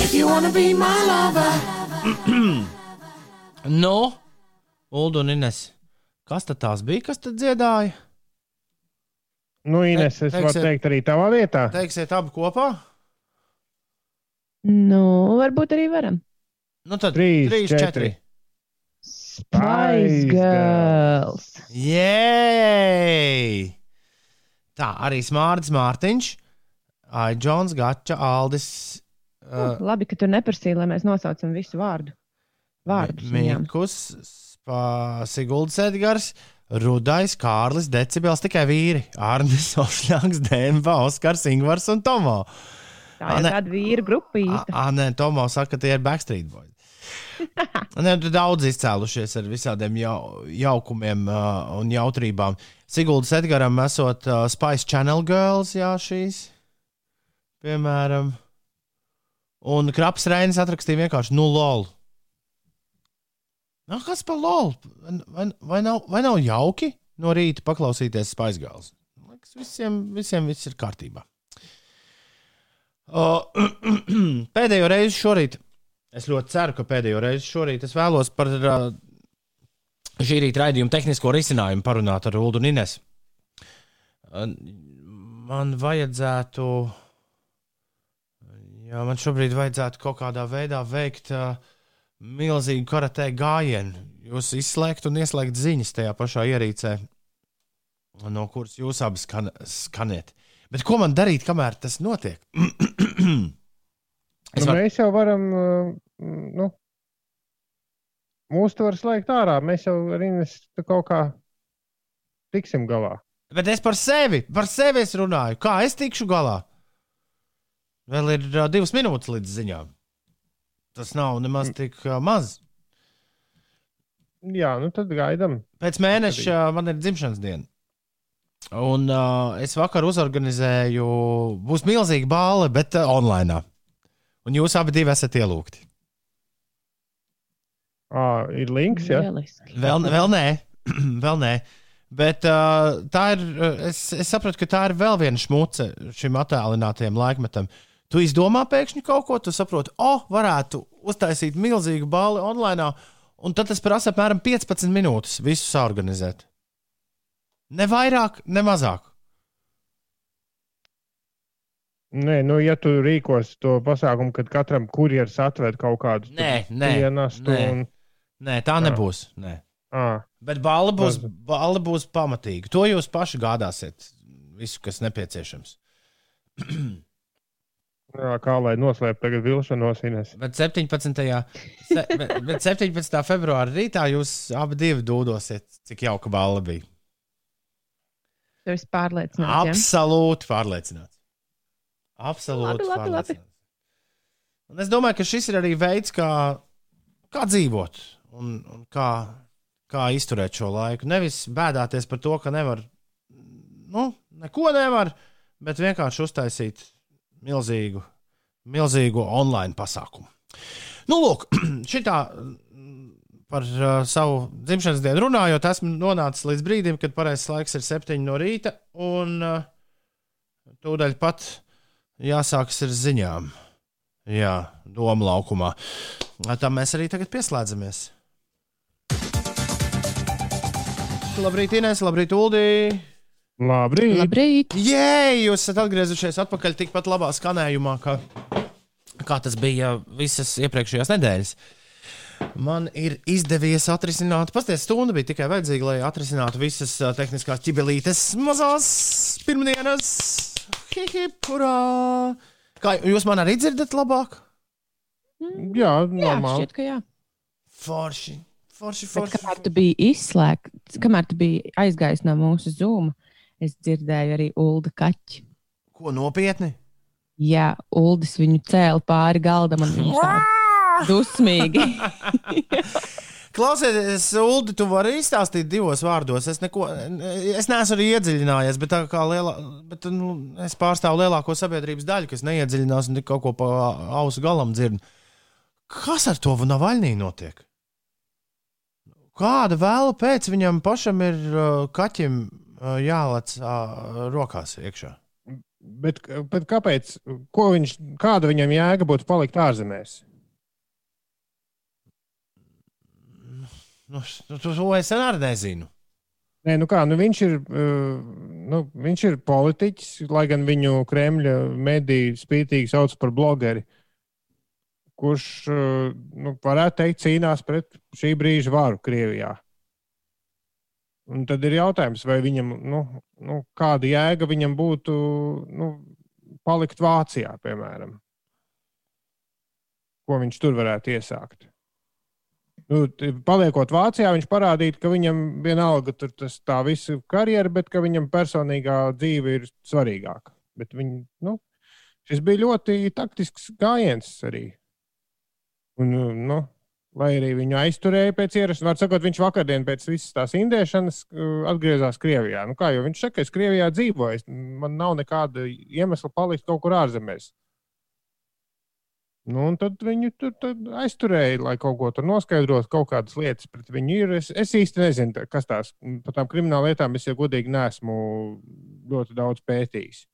Speaker 5: If you wanna be my lover,
Speaker 2: Nu, Ulu un Ines. Kas tad tās bija, kas tad dziedāja?
Speaker 4: Nu, Ines, es varu
Speaker 2: teiksiet-
Speaker 4: teikt arī tavā vietā.
Speaker 2: Teiksiet, abi kopā?
Speaker 3: Nu, varbūt arī varam.
Speaker 2: Nu, tad
Speaker 4: Trīs,
Speaker 2: trīs,
Speaker 4: četri.
Speaker 2: četri.
Speaker 3: Spice Girls.
Speaker 2: Jēj! Tā arī Smārts Mārtiņš, Aidžons, Gača, Aldis, uh,
Speaker 3: Labi, ka tu neprasīji, lai mēs nosaucam visu vārdu. Vārdus
Speaker 2: Spā- Siguldas Edgars, Rudais, Kārlis, Decibels, tikai vīri. Arnis, Ošļāks, Dēmba, Oskars, Ingvars un Tomo.
Speaker 3: Tā ir tāda vīra grupīta.
Speaker 2: Ah, nē, Tomo saka, ka tie ir Backstreet Boys. (laughs) Nē, tur daudz izcēlušies ar visādiem jau, jaukumiem uh, un jautrībām. Siguldas Edgars esot uh, Spice Channel Girls, jā, šīs. Piemēram. Un Kraps Reinis atrakstīja vienkārši nu lol. Nu, kas par lol? Vai, vai, nav, vai nav jauki no rīta paklausīties? Man Liekas, visiem, visiem viss ir kārtībā. O, (clears throat) pēdējo reizi šorīt, es ļoti ceru, ka pēdējo reizi šorīt es vēlos par šī rīta raidījuma tehnisko risinājumu parunāt ar Ulu Nines. Uh, man vajadzētu, jā, man šobrīd vajadzētu kaut kādā veidā veikt uh, milzīgu karatē gājienu. Jūs izslēgt un ieslēgt ziņas tajā pašā ierīcē, no kuras jūs abi skan skaniet. Bet ko man darīt, kamēr tas notiek? (clears throat) Es
Speaker 4: Nu, mēs jau varam, nu, mūsu to var slēgt ārā. Mēs jau ar Ines tu kaut kā tiksim galā.
Speaker 2: Bet es par sevi, par sevi runāju. Kā es tikšu galā? Vēl ir uh, divas minūtes līdz ziņām. Tas nav nemaz tik uh, maz.
Speaker 4: Jā, nu tad gaidām.
Speaker 2: Pēc mēneša uh, man ir dzimšanas diena. Un uh, es vakar uzorganizēju, būs milzīga balva, bet uh, online. Un jūs abi esat ielūgti.
Speaker 4: À, ir links, ja?
Speaker 3: Lieliski.
Speaker 2: Vēl, vēl nē, (clears throat) vēl nē. Bet uh, tā ir. uh, Es, es sapratu, ka tā ir vēl viena šmuce šim attēlinātajam laikmetam. Tu izdomā pēkšņi kaut ko, tu saproti, o, oh, varētu uztaisīt milzīgu balli online, un tad tas prasa apmēram 15 minūtes visu saorganizēt. Ne vairāk, ne mazāk.
Speaker 4: Nē, nu, ja tu rīkos to pasākumu, kad katram kurjeris atved kaut kādu dienestu un.
Speaker 2: Nē, tā nebūs. Nē.
Speaker 4: À,
Speaker 2: Bet balva būs, balva būs pamatīga. To jūs paši gādāsiet. Visu, kas nepieciešams. (clears throat)
Speaker 4: jā, kā lai noslēptu tagad vilšanos, Ines.
Speaker 2: Bet 17. Se, bet, bet 17. februāra rītā jūs abi divi dūdosiet, cik jauka balva bija.
Speaker 3: Tu esi pārliecināts. ja?
Speaker 2: Absolūti pārliecināts. Absolūti
Speaker 3: Labi, labi, labi.
Speaker 2: pārliecināts. Un es domāju, ka šis ir arī veids, kā, kā dzīvot un, un kā, kā izturēt šo laiku. Nevis bēdāties par to, ka nevar, nu, neko nevar, bet vienkārši uztaisīt milzīgu, milzīgu online pasākumu. Nu, lūk, (clears throat) šitā mm, par uh, savu dzimšanas dienu runājot, esmu nonācis līdz brīdim, kad pareizais laiks ir septiņi no rīta, un uh, tūdaļ pat jāsākas ar ziņām. Jā, doma laukumā. Tam mēs arī tagad pieslēdzamies. Labrīt, Inês, labrīt, Uldī!
Speaker 4: Labrīt!
Speaker 3: Labrīt!
Speaker 2: Jē, jūs esat atgriezušies atpakaļ tikpat labā skanējumā, kā, kā tas bija visas iepriekšējās nedēļas. Man ir izdevies atrisināt, pasties stunda bija tikai vajadzīga, lai atrisinātu visas ā, tehniskās ķibelītes mazās pirmdienas. Hurā! Kā jūs man arī dzirdat labāk?
Speaker 4: Jā,
Speaker 3: Jā,
Speaker 4: normāli.
Speaker 3: šķiet, ka jā.
Speaker 2: Forši, forši,
Speaker 3: Bet
Speaker 2: forši.
Speaker 3: kamēr tu biji izslēgts, kamēr tu biji aizgājis no mūsu zūma, es dzirdēju arī Ulda kaķi.
Speaker 2: Ko nopietni?
Speaker 3: Jā, Uldis viņu cēla pāri galdam un viņš tā dusmīgi. (laughs)
Speaker 2: Klausieties, Ulu, tu vari izstāstīt divos vārdos. Es, neko, es neesmu arī iedziļinājies, bet, tā kā lielā, bet nu, es pārstāvu lielāko sabiedrības daļu, kas neiedziļinās un tik kaut ko pa ausu galam dzird. Kas ar to Navaļnī notiek? Kāda vēla pēc viņam pašam ir uh, kaķim jālec uh, rokās iekšā?
Speaker 4: Bet, bet kāpēc? Ko viņš, kāda viņam jēga būtu palikt ārzemēs?
Speaker 2: Nu, nu, to, es arī nezinu.
Speaker 4: Nē, nu kā, nu viņš, ir, nu, viņš ir politiķis, lai gan viņu Kremļa mediji spītīgi sauc par blogeri, kurš, nu, varētu teikt, cīnās pret šī brīža varu Krievijā. Un tad ir jautājums, vai viņam, nu, nu, kāda jēga viņam būtu nu, palikt Vācijā, piemēram. Ko viņš tur varētu iesākt? Nu, paliekot Vācijā, viņš parādīja, ka viņam vienalga tur tas tā visa karjera, bet ka viņam personīgā dzīve ir svarīgāka. Bet viņ, nu, šis bija ļoti taktisks gājiens arī. Un, nu, lai arī viņu aizturēja pēc ierašanās, var sakot, viņš vakardien pēc visas tās indēšanas uh, atgriezās Krievijā. Nu, kā jau viņš saka, es Krievijā dzīvoju, man nav nekāda iemesla palikt kaut kur ārzemēs. Nu, un tad viņu tur tad aizturēja, lai kaut ko tur noskaidrotu, kaut kādas lietas pret viņu ir. Es, es īsti nezinu, kas tās par tām krimināla lietām. Es jau godīgi neesmu ļoti daudz pētījis.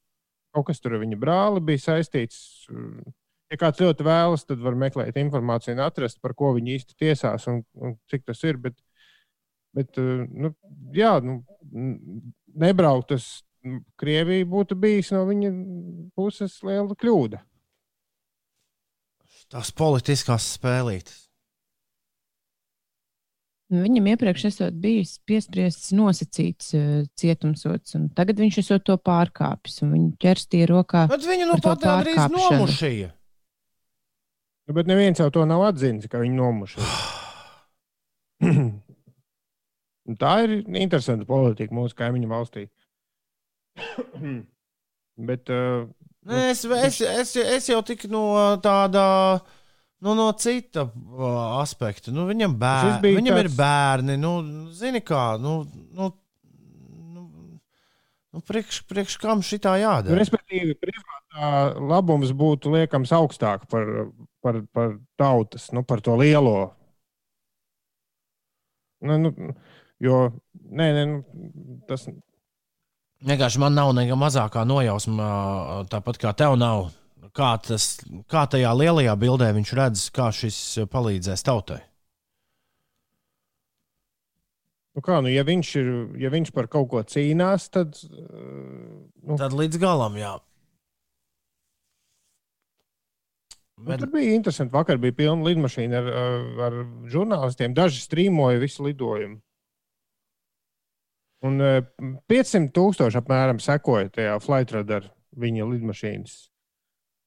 Speaker 4: Kaut kas tur viņa brāli bija saistīts. Ja kāds ļoti vēlas, tad var meklēt informāciju un atrast, par ko viņi īsti tiesās un, un cik tas ir. Bet, bet uh, nu, jā, nu, nebraukt uz Krieviju būtu bijis no viņa puses liela kļūda.
Speaker 2: Tās politiskās spēlītes.
Speaker 3: Viņam iepriekš esot bijis piespriests nosacīts uh, cietumsots, un tagad viņš esot to pārkāpis. un Viņu ķerstīja rokā.
Speaker 2: Bet viņu nu pat gandrīz nomušīja.
Speaker 4: Nu, bet neviens jau to nav atzīmis, ka viņi nomuša. (clears throat) Tā ir interesanta politika mūsu kaimiņu valstī. (clears throat) bet, uh,
Speaker 2: Nē, Es, es, es, es jau tiku no tāda. Nu, no cita uh, aspekta. Nu, viņam bēr, viņam ir
Speaker 4: tāds-
Speaker 2: bērni. Nu, zini, kā. Nu, nu, nu, nu, priekš, priekš kam šitā jādara?
Speaker 4: respektīvi, privātā labums būtu liekams augstāk par, par, par tautas, nu, par to lielo. Nu, nu, jo, nē, nē, nu, tas
Speaker 2: Vienkārši man nav nekā mazākā nojausma, tāpat kā tev nav. Kā, tas, kā tajā lielajā bildē viņš redz, kā šis palīdzēs tautai?
Speaker 4: Nu kā, nu, ja, viņš ir, ja viņš par kaut ko cīnās, tad uh, nu,
Speaker 2: Tad līdz galam, jā.
Speaker 4: Nu, tur bija interesanti. Vakar bija pilna lidmašīna ar, ar, žurnālistiem. Daži strīmoja visu lidojumu. Un uh, 500 tūkstoši apmēram sekoja tajā flight radar viņa lidmašīnas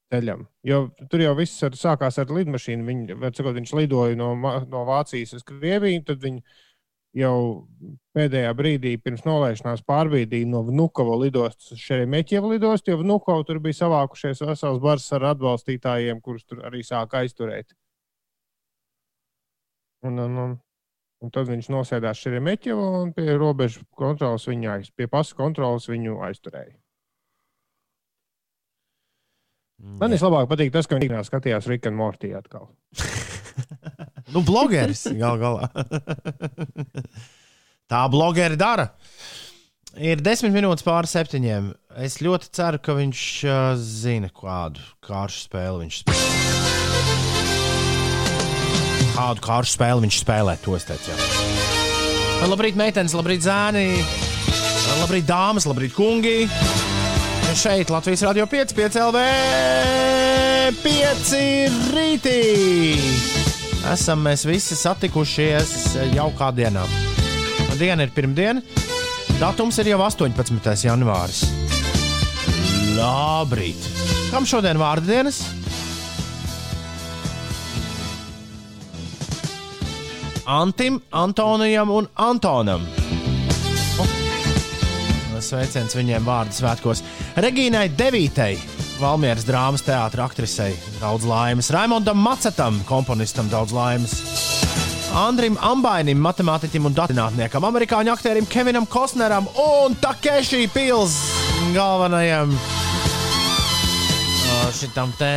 Speaker 4: ceļam. Jo tur jau viss ar, sākās ar lidmašīnu. Viņa, var sakot, viņš lidoja no, no Vācijas uz Krieviju, tad viņi jau pēdējā brīdī pirms nolaišanās pārbīdīja no Vnukovo lidostas uz Šeremetjevu lidostu, jo Vnukovo tur bija savākušies vesels bars ar atbalstītājiem, kurus tur arī sāka aizturēt. Un, un, un, un tad viņš nosēdās Šeremetjevu un pie robežu kontrolas viņu aiz, pie pasu kontrolas viņu aizturēja. Man vislabāk patīk tas, ka ikdienā skatījās Rika un Mortī atkal. (laughs)
Speaker 2: Nu, blogeris (laughs) gal galā. Tā blogeri dara. Ir desmit minūtes pāri septiņiem. Es ļoti ceru, ka viņš uh, zina, kādu kāršu spēli viņš spēlē. Kādu kāršu spēli viņš spēlē, to es teicu. Jā. Labrīt, meitenes, labrīt, zēni, labrīt, dāmas, labrīt, kungi. Šeit Latvijas Rādio 5, 5 LV, 5 rītī. Esam mēs visi satikušies jaukā dienā. Diena ir pirmdiena, datums ir jau 18. janvāris. Labrīt! Kam šodien vārdu dienas? Antim, Antonijam un Antonam. Oh. Sveiciens viņiem vārdu svētkos. Regīnai Devītei, Valmieras drāmas teātris aktrisei, daudz laimes. Raimondam Macetam, komponistam, daudz laimes. Andrim Ambainim, matemātiķim un datinātniekam, amerikāņu aktierim Kevinam Kosneram un Takeshi Pils galvenajam šitam te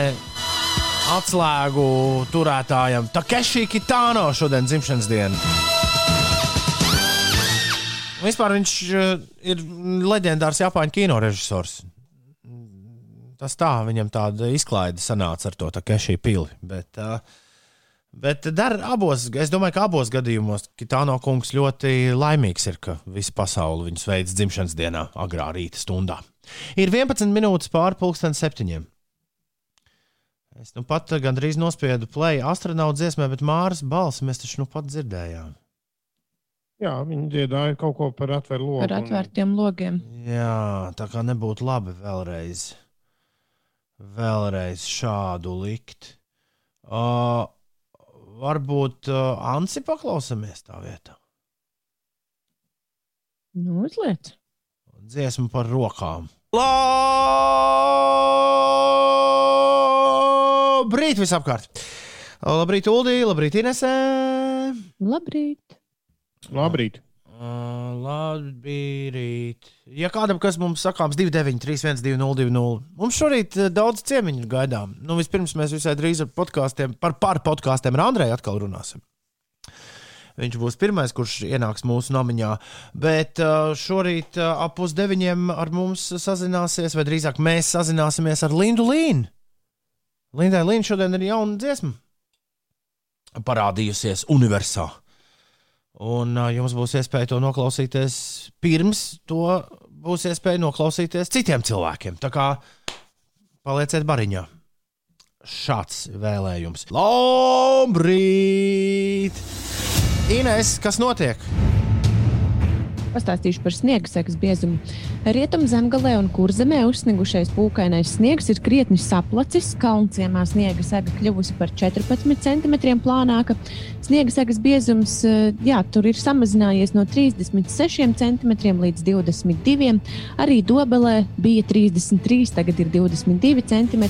Speaker 2: atslēgu turētājam Takeshi Kitano šodien dzimšanas dienu. Vispār viņš ir leģendārs Japāņu kino režisors. Tas tā, viņam tāda izklaide sanāca ar to Takeshi pili. Bet, uh, Bet dar abos, es domāju, ka abos gadījumos Kitāno kungs ļoti laimīgs ir, ka visa pasaule viņu sveic dzimšanas dienā, agrā rīta stundā. Ir 11 minūtes pāri pusdien septiņiem. Es nu pat gandrīz nospiedu play astronautu dziesmē, bet Māras balsi mēs taču nu pat dzirdējām.
Speaker 4: Jā, viņi dziedāja kaut ko par atvērtu logu.
Speaker 3: Par atvērtiem logiem.
Speaker 2: Jā, tā kā nebūtu labi vēlreiz, vēlreiz šādu likt. Uh, varbūt uh, Ansi paklausāmies tā vietā.
Speaker 3: Nu, uzliec.
Speaker 2: Dziesmu par rokām. Labrīt visapkārt! Labrīt, Uldī, labrīt, Inesē!
Speaker 3: Labrīt!
Speaker 4: Labrīt!
Speaker 2: Uh, labrīt! Ja kādam, kas mums sakāms 293, 1202, mums šorīt daudz ciemiņu gaidām. Nu, vispirms mēs visai drīz ar podkāstiem, par pār podkāstiem ar Andreju atkal runāsim. Viņš būs pirmais, kurš ienāks mūsu nomiņā. Bet šorīt ap pusdeviņiem ar mums sazināsies, vai drīzāk mēs sazināsimies ar Lindu Līnu. Lindai Līna šodien ir jauna dziesma. Parādījusies universā. Un uh, jums būs iespēja to noklausīties pirms to būs iespēja noklausīties citiem cilvēkiem. Tā kā palieciet bariņā. Šāds vēlējums. Labrīt! Ines, kas notiek?
Speaker 3: Pastāstīšu par sniega sekas biezumu. Rietumu zemgalē un kurzemē uzsnigušais pūkainais sniegs ir krietni saplacis. Kalnciemā sniega sega kļuvusi par 14 cm plānāka. Sniega segas biezums jā, tur ir samazinājies no 36 cm līdz 22 cm. Arī Dobelē bija 33, tagad ir 22 cm.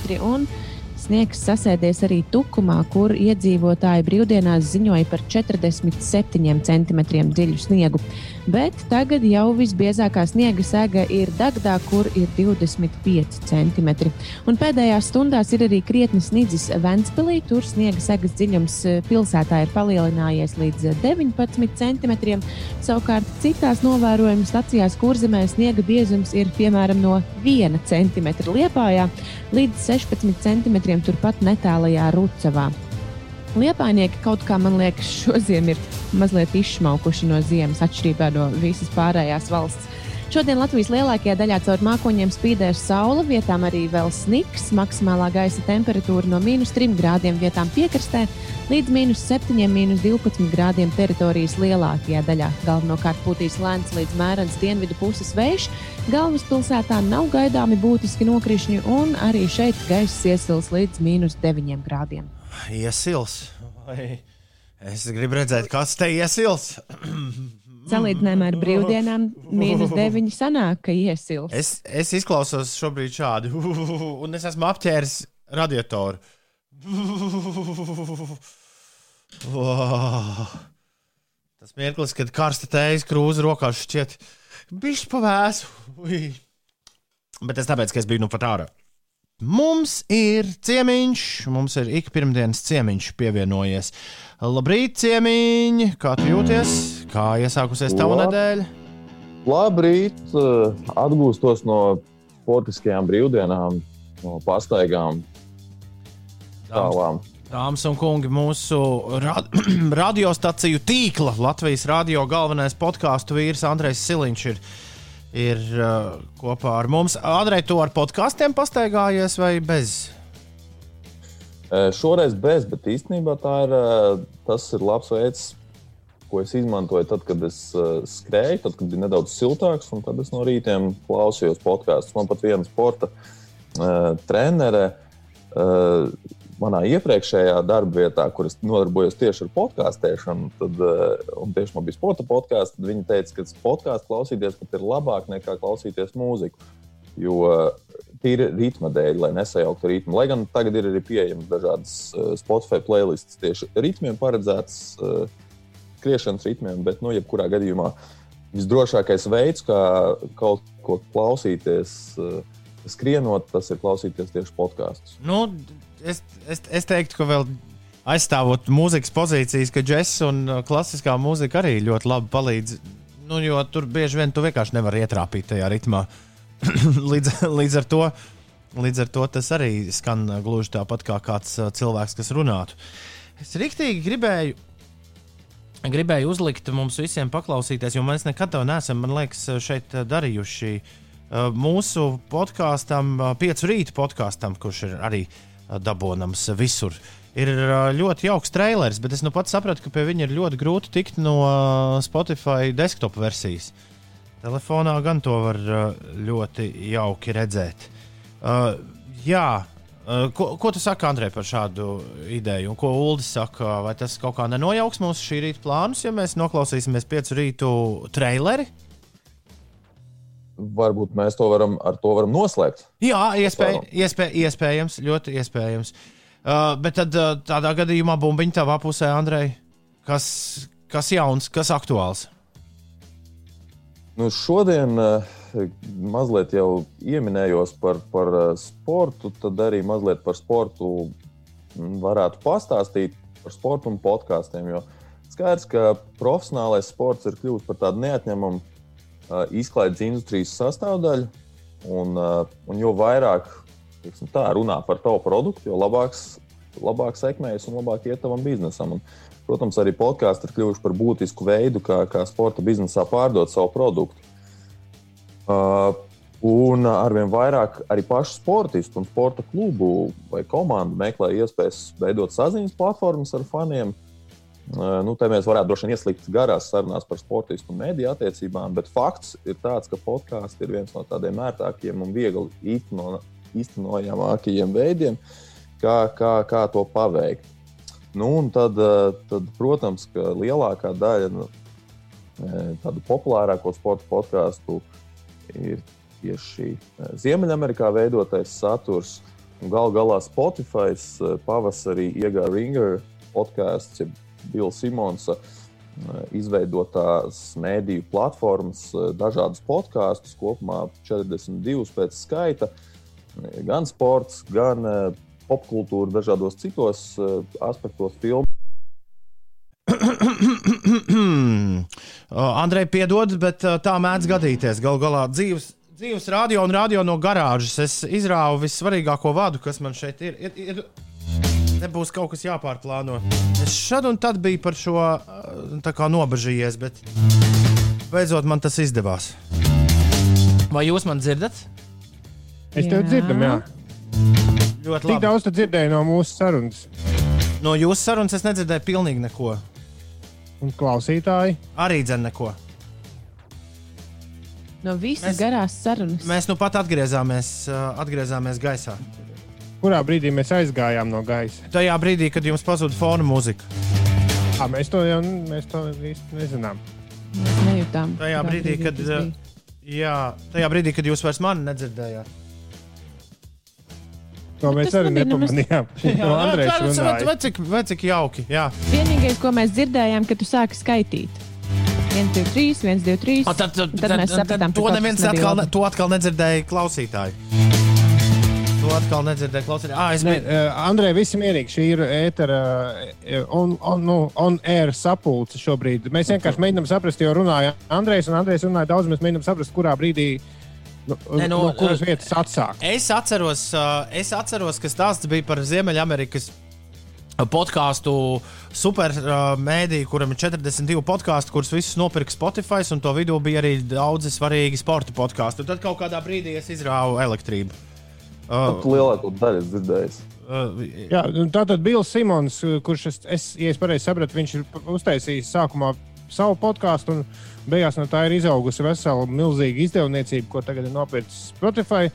Speaker 3: Sniegs sasēdies arī Tukumā, kur iedzīvotāji brīvdienās ziņoja par 47 cm dziļu sniegu. Bet tagad jau visbiezākā sniega sēga ir Dagdā, kur ir 25 cm. Un pēdējās stundās ir arī krietni snidzis Ventspilī. Tur sniega segas dziļums pilsētā ir palielinājies līdz 19 cm. Savukārt citās novērojuma stacijās kurzemē sniega biezums ir piemēram no 1 cm liepājā līdz 16 cm turpat netālajā Rucavā. Liepainieki kaut kā, man liekas, šodien ir mazliet izšmaukuši no ziemas, atšķirībā no visas pārējās valsts. Šodien Latvijas lielākajā daļā caur mākoņiem spīdēs saule, vietām arī vēl sniks. Maksimālā gaisa temperatūra no mīnus 3 grādiem vietām piekrastē līdz mīnus 7, mīnus 12 grādiem teritorijas lielākajā daļā. Galvenokārt pūtīs lēns līdz mērens dienvidu puses vējš. Galvaspilsētā nav gaidāmi būtiski nokrišņi, un arī šeit gaiss iesils līdz mīnus 9 grādiem.
Speaker 2: Iesils. Vai es gribu redzēt, kas te iesils.
Speaker 3: Salīdzinājumā ar brīvdienām, mīnus 9 sanāk, ka iesils.
Speaker 2: Es, es izklausos šobrīd šādi, (laughs) un es esmu apķēris radiatoru. (laughs) Tas mirklis, kad karsta tējas krūze rokās šķiet bišķi pavēsu. Bet tas tāpēc, ka es biju nu pat ārā. Mums ir ciemiņš, mums ir ik pirmdienas ciemiņš pievienojies. Labrīt, ciemiņi! Kā tu jūties? Kā iesākusies tava
Speaker 6: Lab-
Speaker 2: nedēļa?
Speaker 6: Labrīt! eh, Atgūstos no sportiskajām brīvdienām, no pastaigām, tālām.
Speaker 2: Dāmas un kungi, mūsu ra (clears throat) radiostaciju tīkla Latvijas radio galvenais podkāstu vīrs Andrejs Siliņš ir, ir uh, kopā ar mums. Andrej, tu ar podkāstiem pastaigājies vai bez?
Speaker 6: Šoreiz bez, bet īstenībā ir, tas ir labs veids, ko es izmantoju tad, kad es skrēju, tad, kad bija nedaudz siltāks, un tad es no rītiem klausījos podkāstus. Man pat viena sporta uh, trenere. Uh, manā iepriekšējā darba vietā, kur es nodarbojos tieši ar podkāstēšanu, tad, un tieši man bija sporta podkāsts, tad viņi teica, ka podkāstu klausīties pat ir labāk nekā klausīties mūziku. Jo tīri ritma dēļ, lai nesajauktu ritmu. Lai gan tagad ir arī pieejamas dažādas Spotify playlists tieši ritmiem paredzētas, skriešanas ritmiem, bet, nu, jebkurā gadījumā visdrošākais veids, kā kaut ko klausīties, skrienot, tas ir klausīties tieši podkāstus.
Speaker 2: Nu, es, es, es teiktu, ka vēl aizstāvot mūzikas pozīcijas, ka džeks un klasiskā mūzika arī ļoti labi palīdz. Nu, jo tur bieži vien tu vienkārši nevari ietrāpīt tajā ritmā. (coughs) līdz, līdz, ar to, līdz ar to tas arī skan gluži tāpat kā kāds cilvēks, kas runātu. Es rīktīgi gribēju gribēju uzlikt mums visiem paklausīties, jo mēs nekad to neesam, man liekas, šeit darījuši. Mūsu podkāstam, piecu rītu podkāstam, kurš ir arī dabūnams visur. Ir ļoti jauks trailers, bet es nu pats sapratu, ka pie viņa ir ļoti grūti tikt no Spotify desktop versijas. Telefonā gan to var ļoti jauki redzēt. Uh, jā, uh, ko, ko tu saki, Andrej, par šādu ideju? Un ko Uldis saka? Vai tas kaut kā nenojauks mūsu šī rīta plānus, ja mēs noklausīsimies piecu rītu traileri?
Speaker 6: Varbūt mēs to varam, ar to varam noslēgt.
Speaker 2: Jā, iespēj, iespēj, iespējams, ļoti iespējams. Uh, bet tad uh, tādā gadījumā bumbiņa tavā pusē, Andrej, kas, kas jauns, kas aktuāls?
Speaker 6: Nu, šodien uh, mazliet jau pieminējos par, par uh, sportu, tad arī mazliet par sportu varētu pastāstīt par sportu un podkāstiem. Jo skaidrs, ka profesionālais sports ir kļuvis par tādu neatņemamu izklaides industrijas sastāvdaļu. Un, un jo vairāk teiksim, tā, runā par tavu produktu, jo labāks, labāk sekmējas un labāk iet tavam biznesam. Un, protams, arī podkāsti ir kļuvuši par būtisku veidu, kā, kā sporta biznesā pārdot savu produktu. Uh, un arvien vairāk arī pašu sportistu un sporta klubu vai komandu meklē iespējas veidot saziņas platformas ar faniem. Uh, nu, te mēs varētu droši vien ieslīgt garās sarunās par sportistu un mediju attiecībām, bet fakts ir tāds, ka podkāsts ir viens no tādiem ērtākiem un viegli īstenojamākajiem veidiem, kā, kā, kā to paveikt. Nu, tad, tad, protams, ka lielākā daļa nu, tādu populārāko sporta podkāstu ir tieši Ziemeļamerikā veidotais saturs. Galu galā Spotify pavasarī iegāja Ringer podkāsts, ja Bills Simonsa izveidotās mēdīju platformas, dažādus podkāstus, kopumā 42 pēc skaita. Gan sports, gan popkultūra, dažādos citos aspektos filmu. (coughs)
Speaker 2: Andrej, piedod, bet tā mēdz gadīties. Galu galā dzīves, dzīves radio un radio no garāžas. Es izrāvu vissvarīgāko vadu, kas man šeit ir. ir, ir nebūs kaut kas jāpārplāno. Es šad un tad biju par šo nobežījies, bet beidzot man tas izdevās. Vai jūs man dzirdat?
Speaker 4: Es tevi dzirdu, jā.
Speaker 2: Ļoti
Speaker 4: Tik
Speaker 2: labi.
Speaker 4: daudz tu dzirdēji no mūsu sarunas.
Speaker 2: No jūsu sarunas es nedzirdēju pilnīgi neko.
Speaker 4: Un klausītāji,
Speaker 2: Arī dzirdu neko.
Speaker 3: No visas
Speaker 2: Mēs-
Speaker 3: garās sarunas.
Speaker 2: Mēs nu pat atgriezāmies, uh, atgriezāmies gaisā.
Speaker 4: Kurā brīdī mēs aizgājām no gaisa?
Speaker 2: Tajā brīdī, kad jums pazuda fona mūzika.
Speaker 4: À, mēs to jau mēs to īsti nezinām.
Speaker 3: Mēs nejūtām.
Speaker 2: Tajā
Speaker 3: kurā
Speaker 2: brīdī, kad, uh. Jā, tajā brīdī, kad jūs vairs mani nedzirdējāt.
Speaker 4: To mēs
Speaker 3: tas
Speaker 4: arī nepamanījām.
Speaker 2: Vai, cik, vai cik jauki. Jā.
Speaker 3: Vienīgais, ko mēs dzirdējām, ka tu sāki skaitīt. 1, 2, 3, 1, 2, 3.
Speaker 2: O, tad, tad,
Speaker 3: Tad mēs sapratām, ka
Speaker 2: to neviens atkal, ne, to atkal nedzirdēja klausītāji. Atkal nedzirdēja klausītāji. Ah, es biju.
Speaker 4: uh, Andrej, visi mierīgi. Šī ir ētera on, on, nu, on air sapulce šobrīd. Mēs vienkārši mēģinām saprast, jo runāja Andrejs, un Andrejs runāja daudz. Mēs mēģinām saprast, kurā brīdī, nu,
Speaker 2: Nē, nu,
Speaker 4: no kuras
Speaker 2: uh,
Speaker 4: vietas atsākt.
Speaker 2: Es atceros, es atceros, ka stāsts bija par Ziemeļamerikas podkāstu supermēdīju, kuram ir 42 podkāstu, kurus visus nopirka Spotify, un to vidū bija arī daudzi svarīgi sporta podkāstu. Tad kaut kādā brīdī es izrāvu elektrību. Uh,
Speaker 6: Lielāko daļu es dzirdēju.
Speaker 4: Jā, un tātad Bills Simons, kurš, es, es, ja es pareizi sapratu, viņš ir uztaisījis sākumā savu podkāstu, un beigās no tā ir izaugusi vesela milzīga izdevniecība, ko tagad ir nopircis Spotify.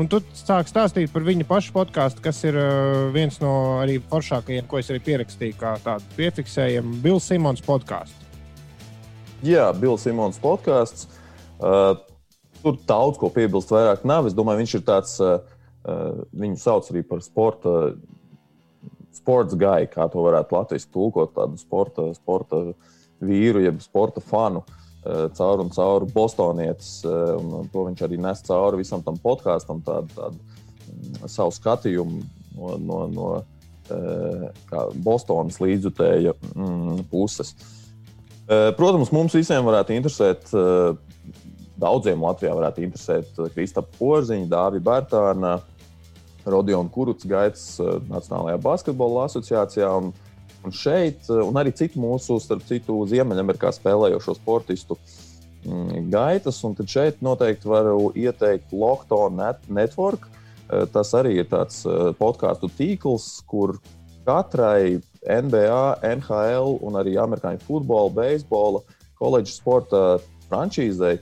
Speaker 4: Un tu sāk stāstīt par viņu pašu podkāstu, kas ir viens no arī foršākajiem, ko es arī pierakstīju, kā tādu piefiksējumu Bills Simons podkāstu.
Speaker 6: Jā, Bills Simons podkāsts. Uh, tur daudz ko piebilst, vairāk nav. Es domāju, viņš ir tāds, uh, viņu sauc arī par sporta, sports gāju, kā to varētu latviešu tulkot, tādu sporta, sporta vīru, jeb sporta fanu. Caur un caur Bostonietis, un to viņš arī nes cauri visam tam podkāstam, tādu, tādu mm, savu skatījumu no, no, no Bostonas līdzjutēja mm, puses. Protams, mums visiem varētu interesēt, daudziem Latvijā varētu interesēt Kristapa Porziņa, Dāvija Bērtāna, Rodiona Kuruts gaitas Nacionālajā basketbola asociācijā. Un, un šeit, un arī citu mūsu, starp citu, Ziemeļamerikā spēlējošo sportistu mm, gaitas. Un tad šeit noteikti varu ieteikt Lockdown Net Network. Tas arī ir tāds podkāstu tīkls, kur katrai NBA, NHL un arī amerikāņu futbola, beisbola, koledžas sporta frančīzei,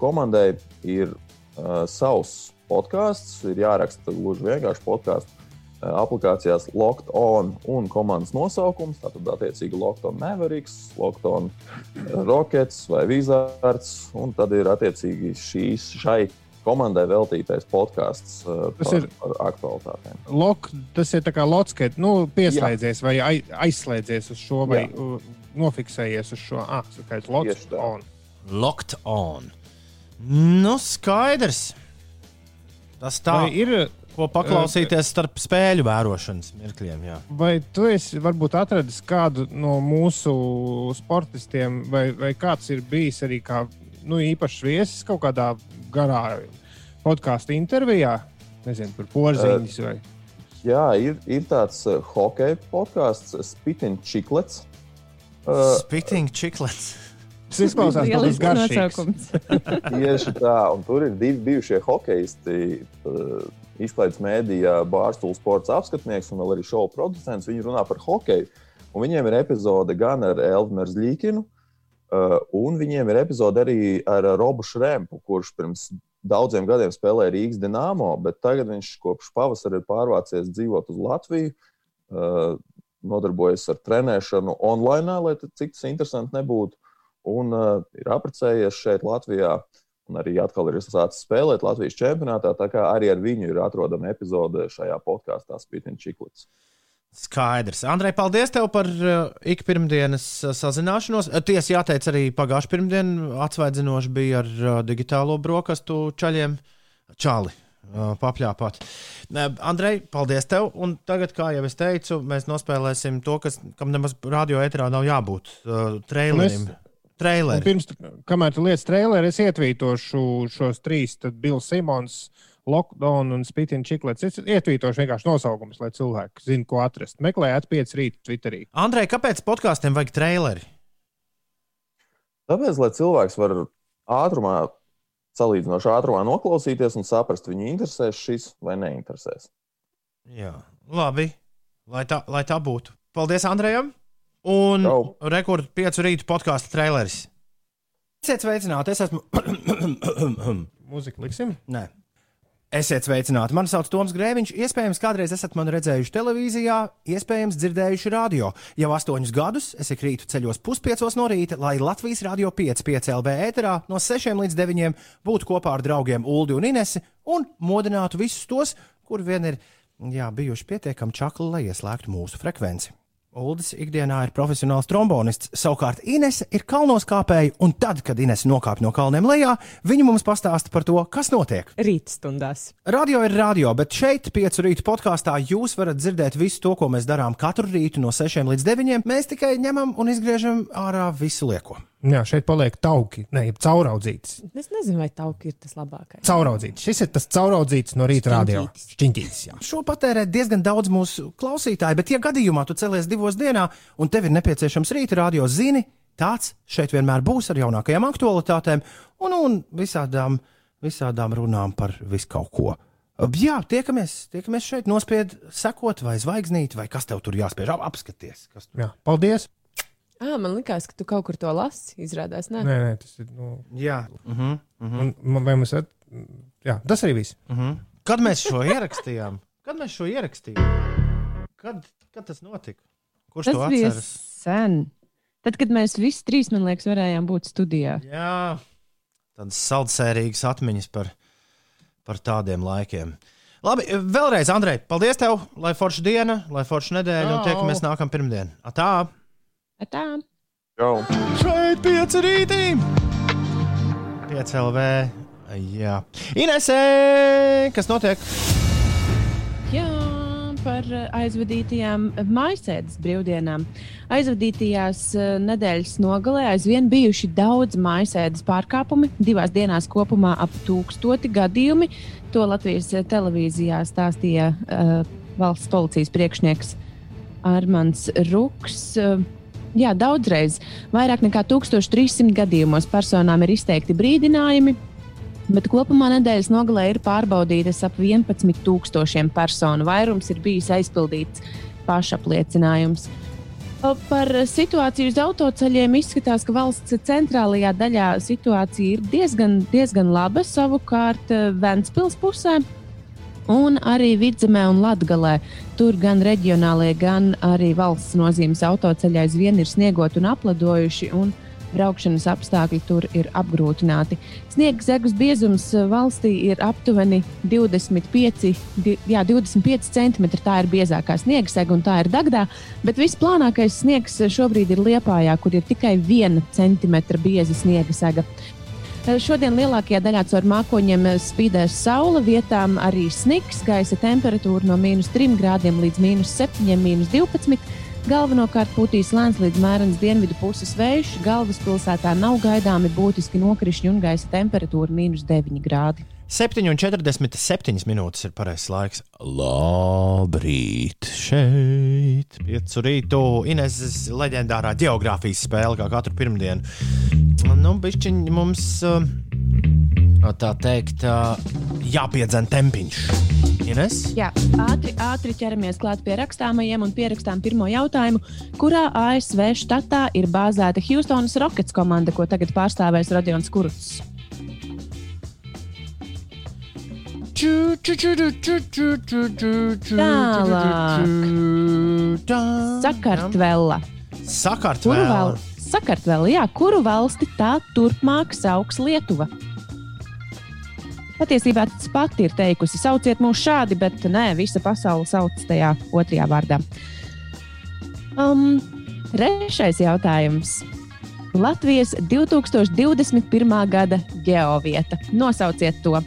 Speaker 6: komandai ir uh, savs podkāsts. Ir jāraksta gluži vienkārši podkāstu aplikācijās Locked On un komandas nosaukums. Tātad, attiecīgi, Locked On Mavericks, Locked On Rockets vai Wizards. Un tad ir attiecīgi šīs, šai komandai veltītais podkāsts uh, par, ir, par aktualitātēm.
Speaker 4: Lok, tas ir kā locked, nu, pieslēdzies Jā. vai aizslēdzies uz šo, vai Jā. nofiksējies uz šo. Ah, ir locked on.
Speaker 2: Locked on. Nu, skaidrs. Tas tā vai ir. Ko paklausīties starp spēļu vērošanas mirkļiem? Jā.
Speaker 4: Vai tu esi varbūt atradis kādu no mūsu sportistiem, vai, vai kāds ir bijis arī kā nu, īpašs viesis kaut kādā garā podkāstu intervijā? Nezinu, par porziņus vai.
Speaker 6: Jā, ir, ir tāds uh, hockey podkāsts, Spitting Chiklets.
Speaker 2: Uh, Spitting Chiklets.
Speaker 4: Tas izklausās
Speaker 7: ļoti garšīgs. (laughs)
Speaker 6: Tieši tā, un tur ir divi bijušie hokeisti. Izklaides mēdījā Bārstūra sports apskatnieks un vēl arī šovu producents. Viņi runā par hokeju. Un viņiem ir epizode gan ar Elvinu Zļīkinu, un viņiem ir epizode arī ar Robu Šrempu, kurš pirms daudziem gadiem spēlēja Rīgas Dienāmo, bet tagad viņš kopš pavasara ir pārvācies dzīvot uz Latviju nodarbojas ar trenēšanu online, lai cik tas interesanti nebūtu un uh, ir apprecējies šeit, Latvijā. Un arī atkal ir sācis spēlēt Latvijas čempionātā. Tā kā arī ar viņu ir atrodama epizode šajā podkāstā Spītiņa Čiklits.
Speaker 2: Skaidrs. Andrej, paldies tev par uh, ikpirmdienas uh, sazināšanos. Uh, tiesa jāteic, arī pagājušā pirmdiena atsvaidzinoši bija ar uh, digitālo brokastu čaļiem. Čāli, uh, papļāpāt. Andrej, paldies tev. Un tagad, kā jau es teicu, mēs nospēlēsim to, kas, kam nemaz radio eterā nav jābūt. Uh, trailerim. Mēs
Speaker 4: traileri. Pirms, kamēr tu lietas traileri, es ietvītošu šos trīs. Tad Bills Simons, Lockdown un Spitting Chiklets. Es ietvītošu vienkārši nosaukumus, lai cilvēki zinātu, ko atrast. Meklējiet, 5 rīt Twitterī.
Speaker 2: Andrej, kāpēc podkāstiem vajag traileri?
Speaker 6: Tāpēc, lai cilvēks var ātrumā, salīdzinoši ātrumā noklausīties un saprast, viņu interesēs šis vai neinteresēs.
Speaker 2: Jā, labi. Lai tā, lai tā būtu. Paldies Andrejam! Un rekords piecu rītu podkāstu traileris. Esiet sveicināti, es esmu. (coughs)
Speaker 4: Mūziku liksim?
Speaker 2: Nē. Esiet sveicināti. Mani sauc Toms Grēviņš. Iespējams, kādreiz esat mani redzējuši televīzijā, iespējams, dzirdējuši radio. Jau astoņus gadus es ik rītu ceļos puspiecos no rīta, lai Latvijas radio 5,5 LV ēterā no 6 līdz 9 būtu kopā ar draugiem Uldi un Inesi un modinātu visus tos, kur vien ir jā, bijuši pietiekami čakli, lai ieslēgtu mūsu frekvenci. Uldis ikdienā ir profesionāls trombonists, savukārt Inese ir kalnos kāpēji, un tad, kad Inese nokāp no kalniem lejā, viņa mums pastāsta par to, kas notiek.
Speaker 7: Rītstundās.
Speaker 2: Radio ir radio, bet šeit, piecu rītu podkāstā, jūs varat dzirdēt visu to, ko mēs darām katru rītu no 6 līdz 9. Mēs tikai ņemam un izgriežam ārā visu lieko.
Speaker 4: Jā, šeit paliek tauki, ne cauraudzīts.
Speaker 7: Es nezinu, vai tauki ir tas labākais.
Speaker 4: Cauraudzīts. Šis ir tas cauraudzīts no rīta radio. Šķiņķītis.
Speaker 2: Šo patērē diezgan daudz mūsu klausītāju, bet, ja gadījumā tu celies divos dienā un tev ir nepieciešams rīta radio, zini, tāds šeit vienmēr būs ar jaunākajām aktualitātēm un, un visādām, visādām runām par visu kaut ko. Jā, tiekamies, tiekamies šeit, nospied, sekot vai zvaigznīt, vai kas tev tur jāspiež, apskaties.
Speaker 4: Jā, paldies!
Speaker 7: Ah, man liekas, ka tu kaut kur to lasi. Izrādās, nē,
Speaker 4: nē, nē tas ir. Nu...
Speaker 2: Jā, uh -huh, uh -huh.
Speaker 4: Un, vai mums ir. Jā, tas arī viss. Uh -huh.
Speaker 2: Kad mēs šo ierakstījām? Kad mēs šo ierakstījām? Kad, kad tas notika? Kurš
Speaker 3: Tas
Speaker 2: to
Speaker 3: bija
Speaker 2: atceras?
Speaker 3: sen. Tad, kad mēs visi trīs, man liekas, varējām būt studijā.
Speaker 2: Jā, tādas saldsērīgas atmiņas par, par tādiem laikiem. Labi, vēlreiz, Andrej, paldies tev, lai forša diena, lai forša nedēļa, un tiekamies nākamā pirmdiena. Tā!
Speaker 3: Tā.
Speaker 6: Čau!
Speaker 2: Šeit pieci rītī! Pieci LV. Jā. Inesē, kas notiek?
Speaker 3: Jā, par eh, aizvadītajām maisēdes brīvdienām. Aizvadītajās eh, nedēļas nogalē aizvien bijuši daudz maisēdes pārkāpumi. Divās dienās kopumā ap tūkstoti gadījumi. To Latvijas eh, televīzijā stāstīja uh, valsts policijas priekšnieks Armāns Ruks. Uh, Jā, daudzreiz vairāk nekā 1300 gadījumos personām ir izteikti brīdinājumi, bet kopumā nedēļas nogalē ir pārbaudītas ap 11,000 personu. Vairums ir bijis aizpildīts pašapliecinājums. Par situāciju uz autoceļiem izskatās, ka valsts centrālajā daļā situācija ir diezgan, diezgan laba. Savukārt eh, Ventspils pusē un arī Vidzemē un Latgalē. Tur gan reģionālie, gan arī valsts nozīmes autoceļi aizvien ir sniegot un apladojuši. Un Braukšanas apstākļi tur ir apgrūtināti. Sniega zemes biezums valstī ir aptuveni 25, di, jā, 25 cm. Tā ir biezākā sniega sega, un tā ir Dagdā. Bet visplānākais sniegs šobrīd ir Liepājā, kur ir tikai 1 cm bieza sniega sega. Eh, Šodien lielākajā daļā caur mākoņiem eh, spīdēs saule, vietām arī sniks, gaisa temperatūra no mīnus 3 grādiem līdz mīnus 7, mīnus 12. Galvenokārt pūtīs lēns līdz mērens dienvidu puses vējš. Galvaspilsētā nav gaidāmi būtiski nokrišņi un gaisa temperatūra mīnus 9 grādi.
Speaker 2: 7,47 minūtes ir pareizais laiks. Labrīt! Šeit, piecu rītu, Ineses leģendārā geogrāfijas spēle, kā katru pirmdienu. Nu, bišķiņ mums, uh, tā teikt, uh, jāpiedzen tempiņš. Ines?
Speaker 3: Jā, ātri, ātri ķeramies klāt pie rakstāmajiem un pierakstām pirmo jautājumu, kurā ASV štatā ir bāzēta Houstonas Rockets komanda, ko tagad pārstāvēs Rodions Kurts. Sakartvela. Kuru,
Speaker 2: Sakartvela.
Speaker 3: val... Sakartvela, jā, kuru valsti tā turpmāk sauks Lietuva? Patiesībā tas pati ir teikusi, sauciet mūs šādi, bet nē, visa pasaule sauc tajā otrajā vārdā. Um, Trešais jautājums. Latvijas 2021. gada geovieta. Nosauciet to.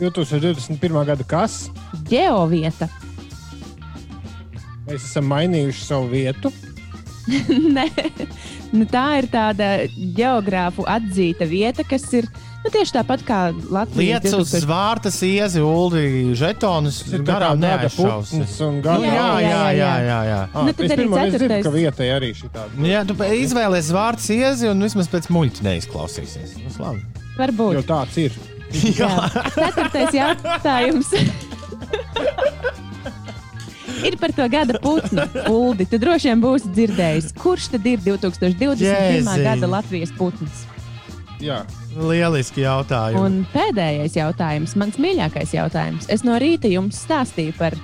Speaker 4: 2021. gada kas?
Speaker 3: Geovieta.
Speaker 4: Mēs esam mainījuši savu vietu. (laughs)
Speaker 3: Nē, nu, tā ir tāda geogrāfu atzīta vieta, kas ir nu, tieši tāpat kā Latvijas
Speaker 2: Lietas uz
Speaker 3: 2000
Speaker 2: zvārtas, iezi, uldi, žetonus. Garām neaizšaus. Nu,
Speaker 4: gada.
Speaker 2: jā, jā, jā, jā, jā.
Speaker 4: Ah,
Speaker 3: Nu, tad arī ceturtais.
Speaker 4: ka vietai arī šī tāda.
Speaker 2: Nu, Jā, tu izvēlējies vārdu iezi, un vismaz pēc muļķa neizklausīsies. Tas labi.
Speaker 3: Varbūt.
Speaker 4: Jo tāds ir.
Speaker 3: Jā. Ceturtais jautājums. ir par to gada putnu. Uldi, tu droši vien būsi dzirdējis, kurš tad ir 2021.
Speaker 2: Jēziņ.
Speaker 3: gada Latvijas putns.
Speaker 4: Jā.
Speaker 2: Lieliski jautājumi.
Speaker 3: Un pēdējais jautājums, mans mīļākais jautājums. Es no rīta jums stāstīju par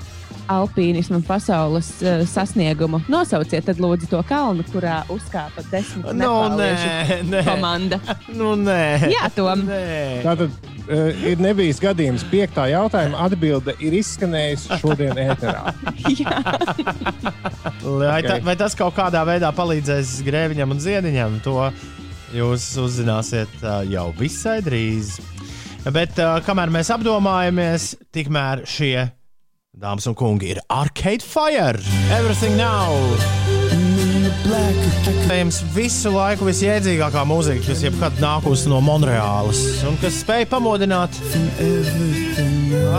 Speaker 3: alpīnismu pasaules uh, sasniegumu. Nosauciet tad lūdzu to kalnu, kurā uzkāpa desmit
Speaker 2: Nu, nē, nē.
Speaker 3: komanda.
Speaker 2: Nu, nē.
Speaker 3: Jā, Tom.
Speaker 2: Nē.
Speaker 4: Tātad uh, ir nebijis gadījums. Piektā jautājuma atbilde ir izskanējusi šodien ēterā. (laughs)
Speaker 3: Jā.
Speaker 2: Vai, ta,
Speaker 4: Ok.
Speaker 2: vai tas kaut kādā veidā palīdzēs grēviņam un ziediņam? To jūs uzzināsiet uh, jau visai drīz. Bet uh, kamēr mēs apdomājamies, tikmēr šie dāmas un kungi ir Arcade Fire. Everything now! Iespējams, visu laiku visjēdzīgākā mūzika, kas jebkad nākusi no Monreālas un kas spēj pamodināt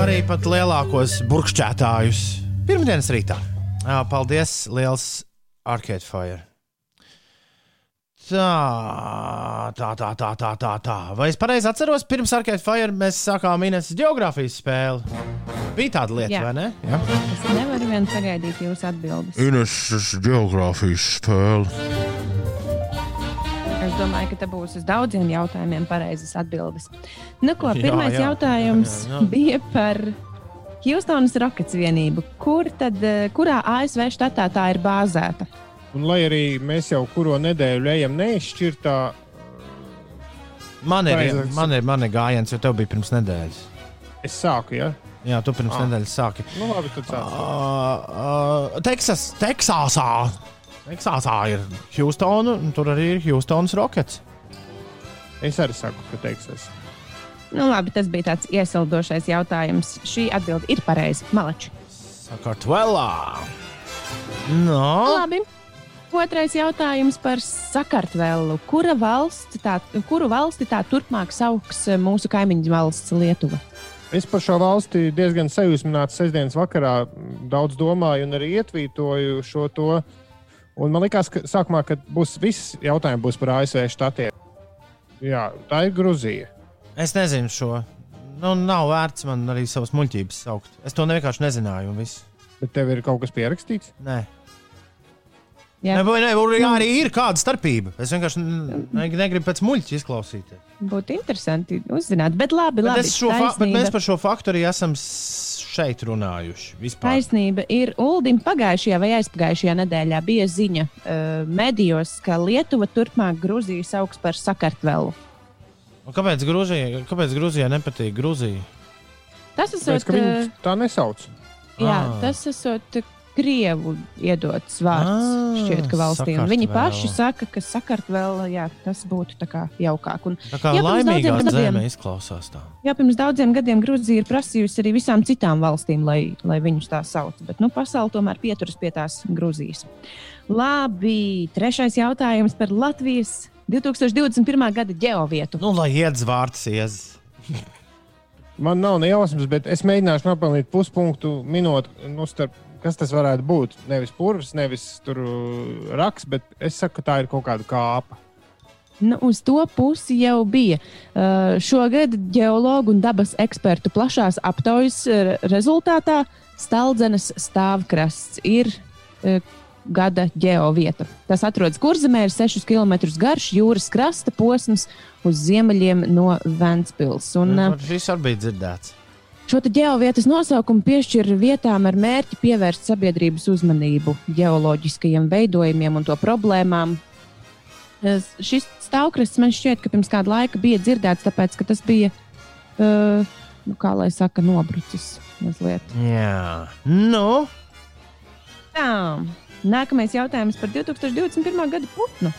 Speaker 2: arī pat lielākos burkšķētājus pirmdienas rītā. Paldies, liels Arcade Fire. Tā, tā, tā, tā, tā, tā, tā. Vai es pareizi atceros, pirms Arcade Fire mēs sākām Ines geogrāfijas spēli? Bija tāda lieta,
Speaker 3: Jā.
Speaker 2: vai ne? Jā.
Speaker 3: Es nevaru vien sagaidīt jūsu atbildes.
Speaker 2: Ines geogrāfijas spēle.
Speaker 3: Es domāju, ka te būs uz daudziem jautājumiem pareizas atbildes. Nu, ko,
Speaker 2: Jā,
Speaker 3: pirmais
Speaker 2: jā,
Speaker 3: jautājums
Speaker 2: jā, jā.
Speaker 3: bija par Houstonas Rockets vienību. Kur tad, eh, kurā ASV štatā tā ir bāzēta?
Speaker 4: Un lai arī mēs jau kuro nedēļu ejam neizšķirtā,
Speaker 2: Man ir,
Speaker 4: Pareizāks.
Speaker 2: man ir, man ir gājiens, jo tev bija pirms nedēļas.
Speaker 4: es sāku, ja?
Speaker 2: Jā, tu pirms
Speaker 4: Ah.
Speaker 2: nedēļas sāki.
Speaker 4: Nu, labi, tad sāku.
Speaker 2: Uh, uh, Teksas, Teksasā. Teksasā ir Houstona, un tur arī ir Houstonas Rockets.
Speaker 4: Es arī saku, ka Teksas.
Speaker 3: Nu, labi, tas bija tāds iesildošais jautājums. Šī atbilde ir pareiza. Malači.
Speaker 2: Sakartvelā. No.
Speaker 3: Labi. Otrais jautājums par Sakartvelu. Kura valsts tā, kuru valsti tā turpmāk sauks eh, mūsu kaimiņu valsts Lietuva?
Speaker 4: Es par šo valsti diezgan sajūsmināts sestdienas vakarā daudz domāju un arī ietvītoju šo to. Un man liekas, ka sākumā, kad būs viss jautājums būs par ASV štatiem. Jā, tā ir Grūzija.
Speaker 2: Es nezinu šo. Nu, nav vērts man arī savas muļķības saukt. Es to vienkārši nezināju.
Speaker 4: Bet tev ir kaut kas pierakstīts?
Speaker 2: Nē, ne, vai ne, jā, arī ir kāda starpība. Es vienkārši negribu pēc muļķa izklausīties.
Speaker 3: būtu interesanti uzzināt. Bet labi,
Speaker 2: Bet,
Speaker 3: labi.
Speaker 2: es šo fa bet mēs par šo faktu arī esam šeit runājuši. Vispār.
Speaker 3: Taisnība ir Uldim pagājušajā vai aizpagājušajā nedēļā bija ziņa uh, medijos, ka Lietuva turpmāk Grūziju sauks par Sakartvelu.
Speaker 2: Un Kāpēc Grūzijai, kāpēc Grūzijai nepatīk Grūzija?
Speaker 3: Tas esot,
Speaker 4: ka viņi
Speaker 3: uh,
Speaker 4: tā nesauc.
Speaker 3: jā,
Speaker 2: Ah.
Speaker 3: tas esot Krievu iedots vārds
Speaker 2: Ah,
Speaker 3: šķiet, ka valstī. Viņi paši saka, ka Sakartvela, jā, tas būtu tā kā jaukāk. Un,
Speaker 2: Tā kā
Speaker 3: Jā, pirms
Speaker 2: laimīgā
Speaker 3: daudziem gadiem.
Speaker 2: zeme izklausās tā.
Speaker 3: jā, pirms daudziem gadiem Grūzija ir prasījusi arī visām citām valstīm, lai, lai viņus tā sauc. Bet nu, pasaule tomēr pieturas pie tās Grūzijas. Labi, trešais jautājums par Latvijas 2021. gada geovietu.
Speaker 2: Nu, lai iedz vārds iez.
Speaker 4: Man nav ne jausmas, bet es mēģināšu nopelnīt puspunktu minūti. Nu, starp, kas tas varētu būt? Nevis purvs, nevis tur uh, raks, bet es saku, ka tā ir kaut kāda kāpa.
Speaker 3: Nu, uz to pusi jau bija. Uh, šogad geologu un dabas ekspertu plašās aptaujas uh, rezultātā Stalzenes stāvkrasts ir uh, gada geovieta. Tas atrodas Kurzemē, ir 6 km garš jūras krasta posms uz ziemeļiem no Ventspils. Un, uh,
Speaker 2: Šis arī bija dzirdēts.
Speaker 3: Šo geovietas nosaukumu piešķir vietām ar mērķi pievērst sabiedrības uzmanību geoloģiskajiem veidojumiem un to problēmām. Šis stāvkrasts man šķiet, ka pirms kāda laika bija dzirdēts, tāpēc ka tas bija, uh, nu, kā lai saka, nobrucis mazliet.
Speaker 2: Jā, nu,
Speaker 3: Tā, nākamais jautājums par 2021. gada putnu.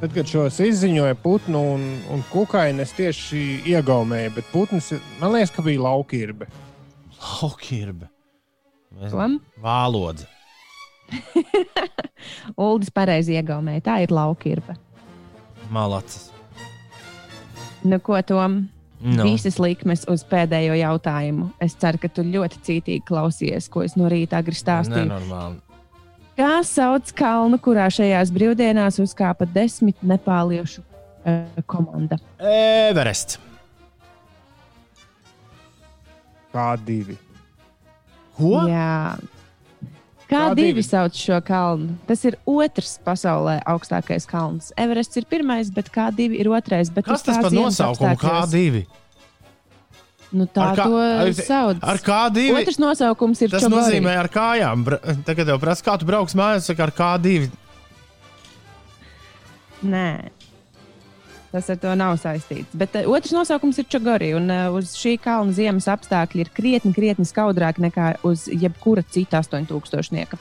Speaker 4: Tad, kad šos izziņoja putnu un, un kukaiņu, es tieši iegaumēju, bet putns, ir- man liekas, ka bija laukīrbe.
Speaker 2: laukirbe.
Speaker 3: Tom?
Speaker 2: Vālodze. (laughs)
Speaker 3: Uldis pareizi iegaumēja. Tā ir laukirba.
Speaker 2: Malacis.
Speaker 3: Nu, ko Tom?
Speaker 2: Nu.
Speaker 3: Visas likmes uz pēdējo jautājumu. Es ceru, ka tu ļoti cītīgi klausies, ko es no rīta agri stāstīju.
Speaker 2: Nenormāli.
Speaker 3: Kā sauc kalnu, kurā šajās brīvdienās uzkāpa desmit nepāliešu uh, komanda?
Speaker 2: Everest.
Speaker 4: Kā divi.
Speaker 2: Ko?
Speaker 3: Jā. Kā
Speaker 4: Kā
Speaker 3: divi
Speaker 4: divi?
Speaker 3: sauc šo kalnu? Tas ir otrs pasaulē augstākais kalns. Everests ir pirmais, bet kā divi ir otrais. Bet
Speaker 2: Kas tas par nosaukumu? Kā divi?
Speaker 3: Nu, tā
Speaker 2: Ar kā-
Speaker 3: to sauc.
Speaker 2: Ar kā divi?
Speaker 3: Otrs nosaukums ir
Speaker 2: Tas
Speaker 3: Čogori.
Speaker 2: nozīmē ar kājām. Tagad jau prasa, kā tu brauks mājās, saka, ar kā divi.
Speaker 3: Nē. Tas ar to nav saistīts. Bet uh, otrs nosaukums ir Čagori. Un uh, uz šī kalna ziemas apstākļi ir krietni, krietni skaudrāki nekā uz jebkura cita 8000.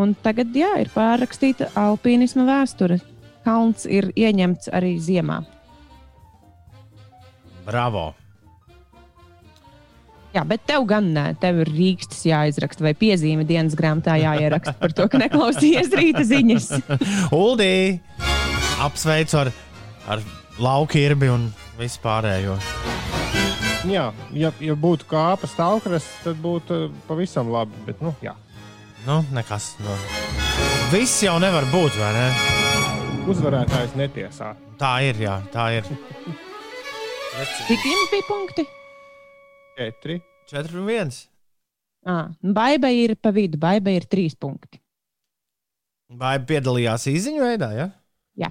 Speaker 3: Un tagad, jā, ir pārrakstīta alpīnisma vēsture. Kalns ir ieņemts arī ziemā.
Speaker 2: Bravo!
Speaker 3: Jā, bet tev gan nē, tev ir rīkstis jāizraksta vai piezīme dienas grāmatā jāieraksta par to, ka neklausījies rīta ziņas. (laughs)
Speaker 2: Uldī! Apsveicu ar, ar laukirbi un vispārējo.
Speaker 4: Jā, ja, ja būtu kāpa stāvkrasts, tad būtu uh, pavisam labi. Bet, nu, jā.
Speaker 2: Nu, nekas. Nu. Viss jau nevar būt, vai ne?
Speaker 4: Uzvarētājs netiesā.
Speaker 2: Tā ir, jā, tā ir.
Speaker 3: Cik jums bija punkti?
Speaker 4: Četri.
Speaker 2: 4 un 1.
Speaker 3: À, Baiba ir pa vidu, baiba ir trīs punkti.
Speaker 2: Vai piedalījās īziņu veidā? Ja?
Speaker 3: Jā.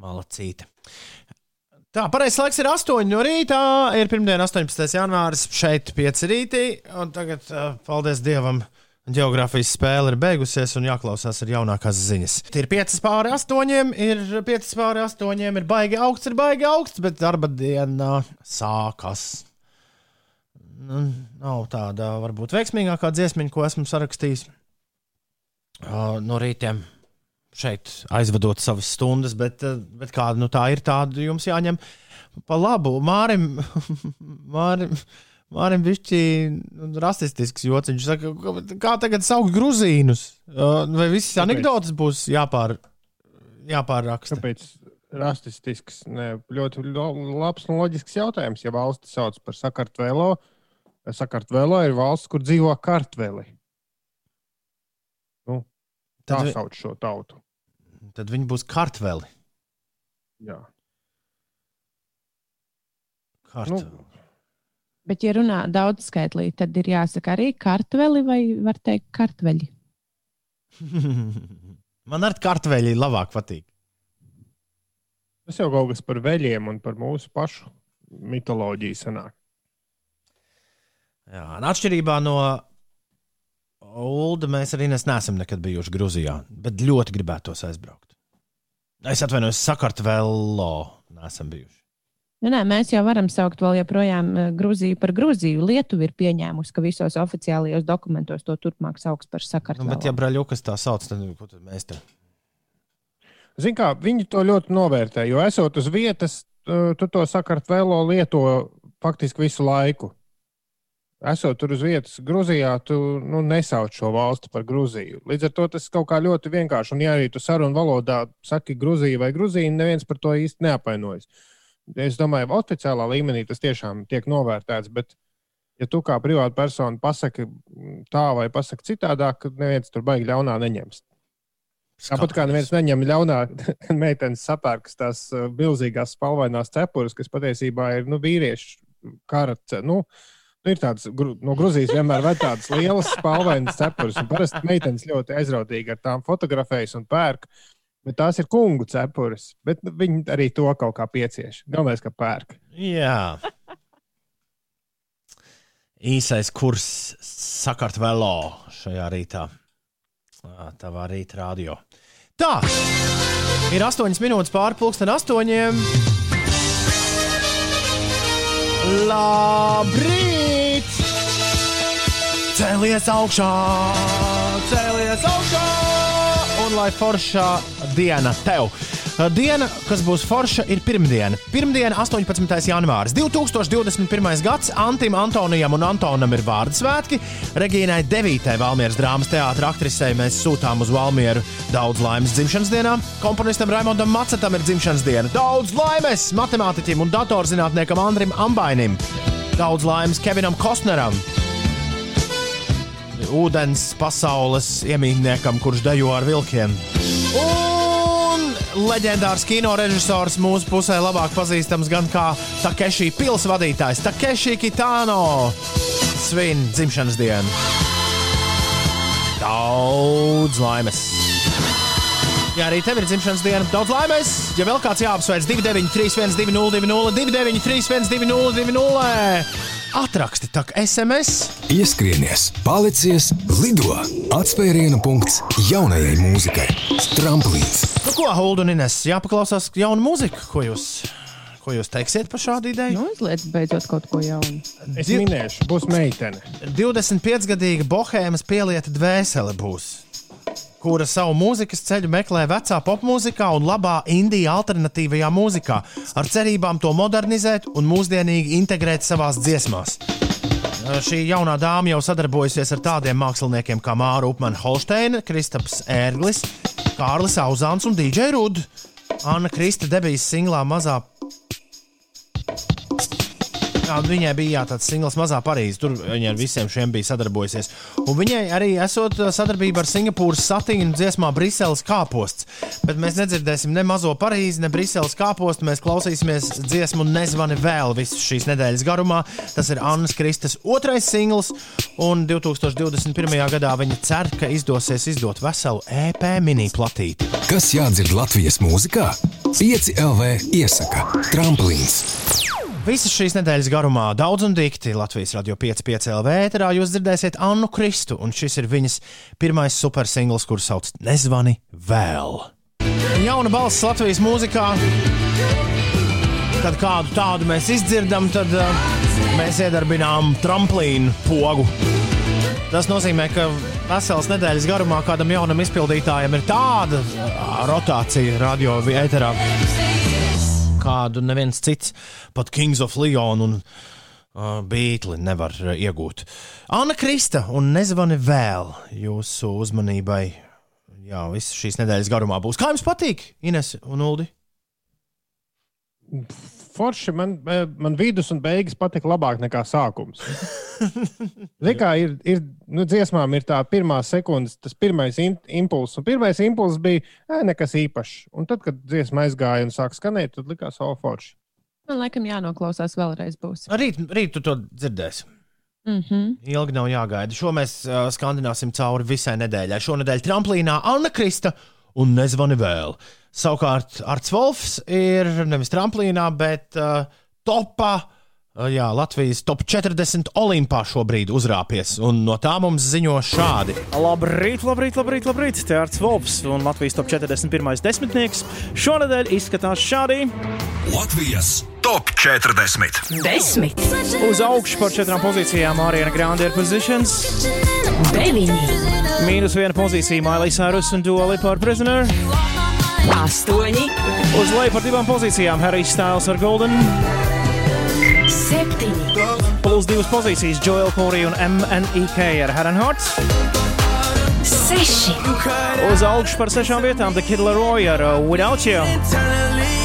Speaker 2: Malacīte. Tā, pareizais laiks ir 8 no rīta. Ir pirmdiena, 18. janvāris, šeit 5 rītī. Un tagad, paldies Dievam, geogrāfijas spēle ir beigusies un jāklausās ar jaunākās ziņas. Ir 5 pāri 8, ir 5 pāri 8, ir baigi augsts, ir baigi augsts, bet darba diena sākas. Nu, nav tāda varbūt veiksmīgākā dziesmiņa, ko esmu sarakstījis uh, no rītiem šeit aizvadot savas stundas, bet, bet kāda nu, tā ir, tāda jums jāņem pa labu. Mārim, (laughs) Mārim, Mārim bišķi nu, rasistisks jociņš. Viņš saka, kā tagad saukt gruzīnus? Vai visas anekdotas būs jāpār, jāpārraksta?
Speaker 4: Kāpēc rasistisks? Ne, ļoti labs un loģisks jautājums. Ja valsts sauc par Sakartvelo, Sakartvelo ir valsts, kur dzīvo kartveli. Nu, tā
Speaker 2: Tad vi-
Speaker 4: sauc šo tautu.
Speaker 2: Tad viņi būs kartveli.
Speaker 4: Jā.
Speaker 2: Kartveli.
Speaker 4: Nu,
Speaker 3: Bet, ja runā daudz skaitlī, tad ir jāsaka arī kartveli vai var teikt kartveļi. (laughs)
Speaker 2: Man ar kartveļi labāk patīk.
Speaker 4: Tas jau kaut kas par veļiem un par mūsu pašu mitoloģiju sanāk.
Speaker 2: Jā, un atšķirībā no Ulu, mēs arī nes- neesam nekad bijuši Grūzijā, bet ļoti gribētos aizbraukt. Es atvainojos, Sakartvelo neesam bijuši.
Speaker 3: Nu, nē, mēs jau varam saukt vēl joprojām eh, Grūziju par Grūziju. Lietuva ir pieņēmusi, ka visos oficiālajos dokumentos to turpmāk sauks par
Speaker 2: Nu,
Speaker 3: sakartvēlu.
Speaker 2: bet, ja Braļukas tā sauc, tad ko tad mēs te?
Speaker 4: Zini, kā viņi to ļoti novērtē, jo esot uz vietas, tu tu to sakartvelo lieto faktiski visu laiku. Esot tur uz vietas, Grūzijā, tu nu, nesauc šo valsti par Grūziju. Līdz ar to tas kaut kā ļoti vienkārši. Un, ja arī tu sarunu valodā saki Grūzija vai Grūzija, neviens par to īsti neapvainojas. Es domāju, oficiālā līmenī tas tiešām tiek novērtēts. Bet, ja tu kā privāta persona pasaki tā vai pasaki citādāk, tad neviens tur baigi ļaunā neņems. Tāpat kā neviens neņem ļaunā, (laughs) meitenes sapērks tās uh, milzīgās spalvainās cepures, kas patiesībā ir nu, vīriešu kara. Nu, nu, ir tāds, no Grūzijas vienmēr ir tādas lielas spalvainas cepures. un Parasti meitenes ļoti aizrautīgi ar tām fotografējas un pērk. Bet tās ir kungu cepures. Bet nu, viņi arī to kaut kā piecieš. Galvenais, ka pērk.
Speaker 2: Jā. Īsais kurs Sakartvelo šajā rītā. Tavā rīta radio. Tā, ir astoņas minūtes pāri pusdien astoņiem. Labrīt! Cēlies augšā, cēlies augšā! Un lai foršā diena tev! Diena, kas būs forša, ir pirmdiena. Pirmdiena, 18. janvāris. 2021. gads Antim, Antonijam un Antonam ir vārdu svētki. Regīnai 9. Valmieras drāmas teātris aktrisei mēs sūtām uz Valmieru daudz laimes dzimšanas dienā. Komponistam Raimondam Macetam ir dzimšanas diena. Daudz laimes matemātiķim un datorzinātniekam Andrim Ambainim. Daudz laimes Kevinam Kostneram. Ūdens pasaules iemītniekam, kurš dejo ar vilkiem. Un leģendārs kino režisors mūsu pusē labāk pazīstams gan kā Takeshi pilsvadītājs, Takeshi Kitano svin dzimšanas dienu. Daudz laimes! Ja arī tev ir dzimšanas diena, daudz laimes! Ja vēl kāds jāapsveic 293, 202, 293, 202, atraksti tak SMS!
Speaker 8: Ieskrienies, palicies, lido! Atspērienu punkts jaunajai mūzikai. Tramplīns!
Speaker 2: Nu, ko, Huldu un Ines, jāpaklausās jaunu mūziku, ko jūs, ko jūs teiksiet par šādu ideju?
Speaker 3: Nu, izliec beidzot kaut ko jaunu.
Speaker 4: Es
Speaker 2: Div-
Speaker 4: minēšu, būs meitene.
Speaker 2: 25-gadīga bohēmas pielieta dvēsele būs, kura savu mūzikas ceļu meklē vecā popmūzikā un labā indija alternatīvajā mūzikā, ar cerībām to modernizēt un mūsdienīgi integrēt savās dziesmās. Šī jaunā dāma jau sadarbojusies ar tādiem māksliniekiem kā Māra Upmana Holsteina, Kristaps Ērglis, Kārlis Auzāns un DJ Ruds. Anna Krista debijas singlā mazā Jā, viņai bija jā, tāds singls Mazā Parīzē. Tur viņa ar visiem šiem bija sadarbojusies. Un viņai arī esot sadarbība ar Singapūras satīnu dziesmā Briseles kāposts. Bet mēs nedzirdēsim ne Mazo Parīzi, ne Briseles kāpostu. Mēs klausīsimies dziesmu Nezvani vēl visu šīs nedēļas garumā. Tas ir Annas Kristas otrais singls. Un 2021. gadā viņa cer, ka izdosies izdot veselu EP mini platīti.
Speaker 8: Kas jādzird Latvijas mūzikā? 5 LV iesaka tramplīns.
Speaker 2: Visas šīs nedēļas garumā daudz un dikti Latvijas radio 5,5 LV ēterā jūs dzirdēsiet Annu Kristu, un šis ir viņas pirmais supersingls, kurš sauc Nezvani vēl. Jauna balss Latvijas mūzikā. Kad kādu tādu mēs izdzirdam, tad uh, mēs iedarbinām tramplīnu pogu. Tas nozīmē, ka veselas nedēļas garumā kādam jaunam izpildītājam ir tāda ā, rotācija radio ēterā, kādu neviens cits, pat Kings of Leon un uh, Beatli nevar iegūt. Anna Krista un nezvani vēl jūsu uzmanībai. Jā, visas šīs nedēļas garumā būs. Kā jums patīk, Ines un Uldi?
Speaker 4: Forši man, eh, man vidus un beigas patika labāk nekā sākums. (laughs) Zini, kā ir, ir nu, dziesmām, ir tā pirmā sekunde, tas pirmais in, impulss. Un pirmais impulss bija ē, nekas īpašs. Un tad, kad dziesma aizgāja un sāk skanēt, tad likās, o, forši.
Speaker 7: Man laikam jānoklausās vēlreiz. Būs.
Speaker 2: Rīt, rīt tu to dzirdēsi.
Speaker 7: Mm -hmm.
Speaker 2: Ilgi nav jāgaida. Šo mēs uh, skandināsim cauri visai nedēļai. Šonadēļ tramplīnā Anna Krista un nezvani vēl. Savukārt Arts Wolfs ir nevis tramplīnā, bet uh, topā. uh, Jā, Latvijas top 40 olimpā šobrīd uzrāpies, un no tā mums ziņo šādi.
Speaker 9: Labrīt, labrīt, labrīt, labrīt. Te Arts Volfs un Latvijas top 41. desmitnieks. Šonadēļ izskatās šādi.
Speaker 1: Latvijas top 40.
Speaker 10: Desmit,
Speaker 9: Uz augšu par četrām pozīcijām Ariana Grande ir positions.
Speaker 10: deviņi,
Speaker 9: Mīnus viena pozīcija Mailijas Cyrus un Duali par Prisoner.
Speaker 10: Astoņi,
Speaker 9: Uz leju par divām pozīcijām Harry Styles ar Golden.
Speaker 10: septiņi,
Speaker 9: Plus divas pozīcijas Joel Corey un MNEK ar Heron Hearts.
Speaker 10: seši,
Speaker 9: Uz augšu par sešām vietām The Kid Leroy ar uh, Without You.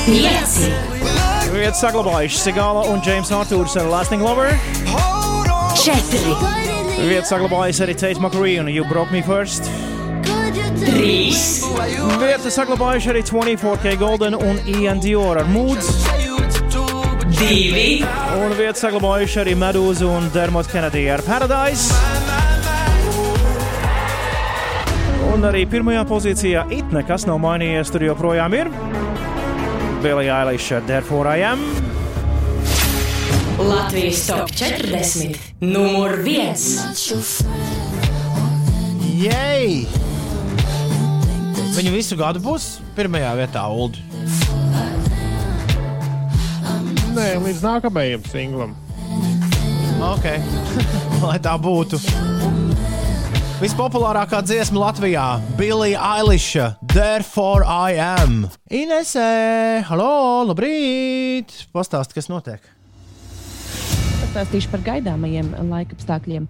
Speaker 10: pieci,
Speaker 9: Vietas saglabājuši Sigala un James Arthurs ar Lasting Lover.
Speaker 10: četri,
Speaker 9: Vietas saglabājusi arī Tate McCree un You Broke Me First.
Speaker 10: Trīs,
Speaker 9: Vietas saglabājuši arī 24K Golden un Ian Dior ar Moods.
Speaker 10: divi,
Speaker 9: Un vietas saglabājuši arī Medūza un Dermot Kennedy ar Paradise. Un arī pirmajā pozīcijā it nekas nav mainījies, tur joprojām ir. Billy Eilish ar Therefore I Am.
Speaker 10: Latvijas top 40, numur viens.
Speaker 2: Jej! Viņa visu gadu būs pirmajā vietā, Ulu.
Speaker 4: Nē, līdz nākamajam singlam.
Speaker 2: Ok, (laughs) lai tā būtu. Vispopulārākā dziesma Latvijā - Billy Eilish, Therefore I Am. Inesē, halo, labrīt! Pastāst, kas notiek?
Speaker 3: Pastāstīšu par gaidāmajiem laika apstākļiem.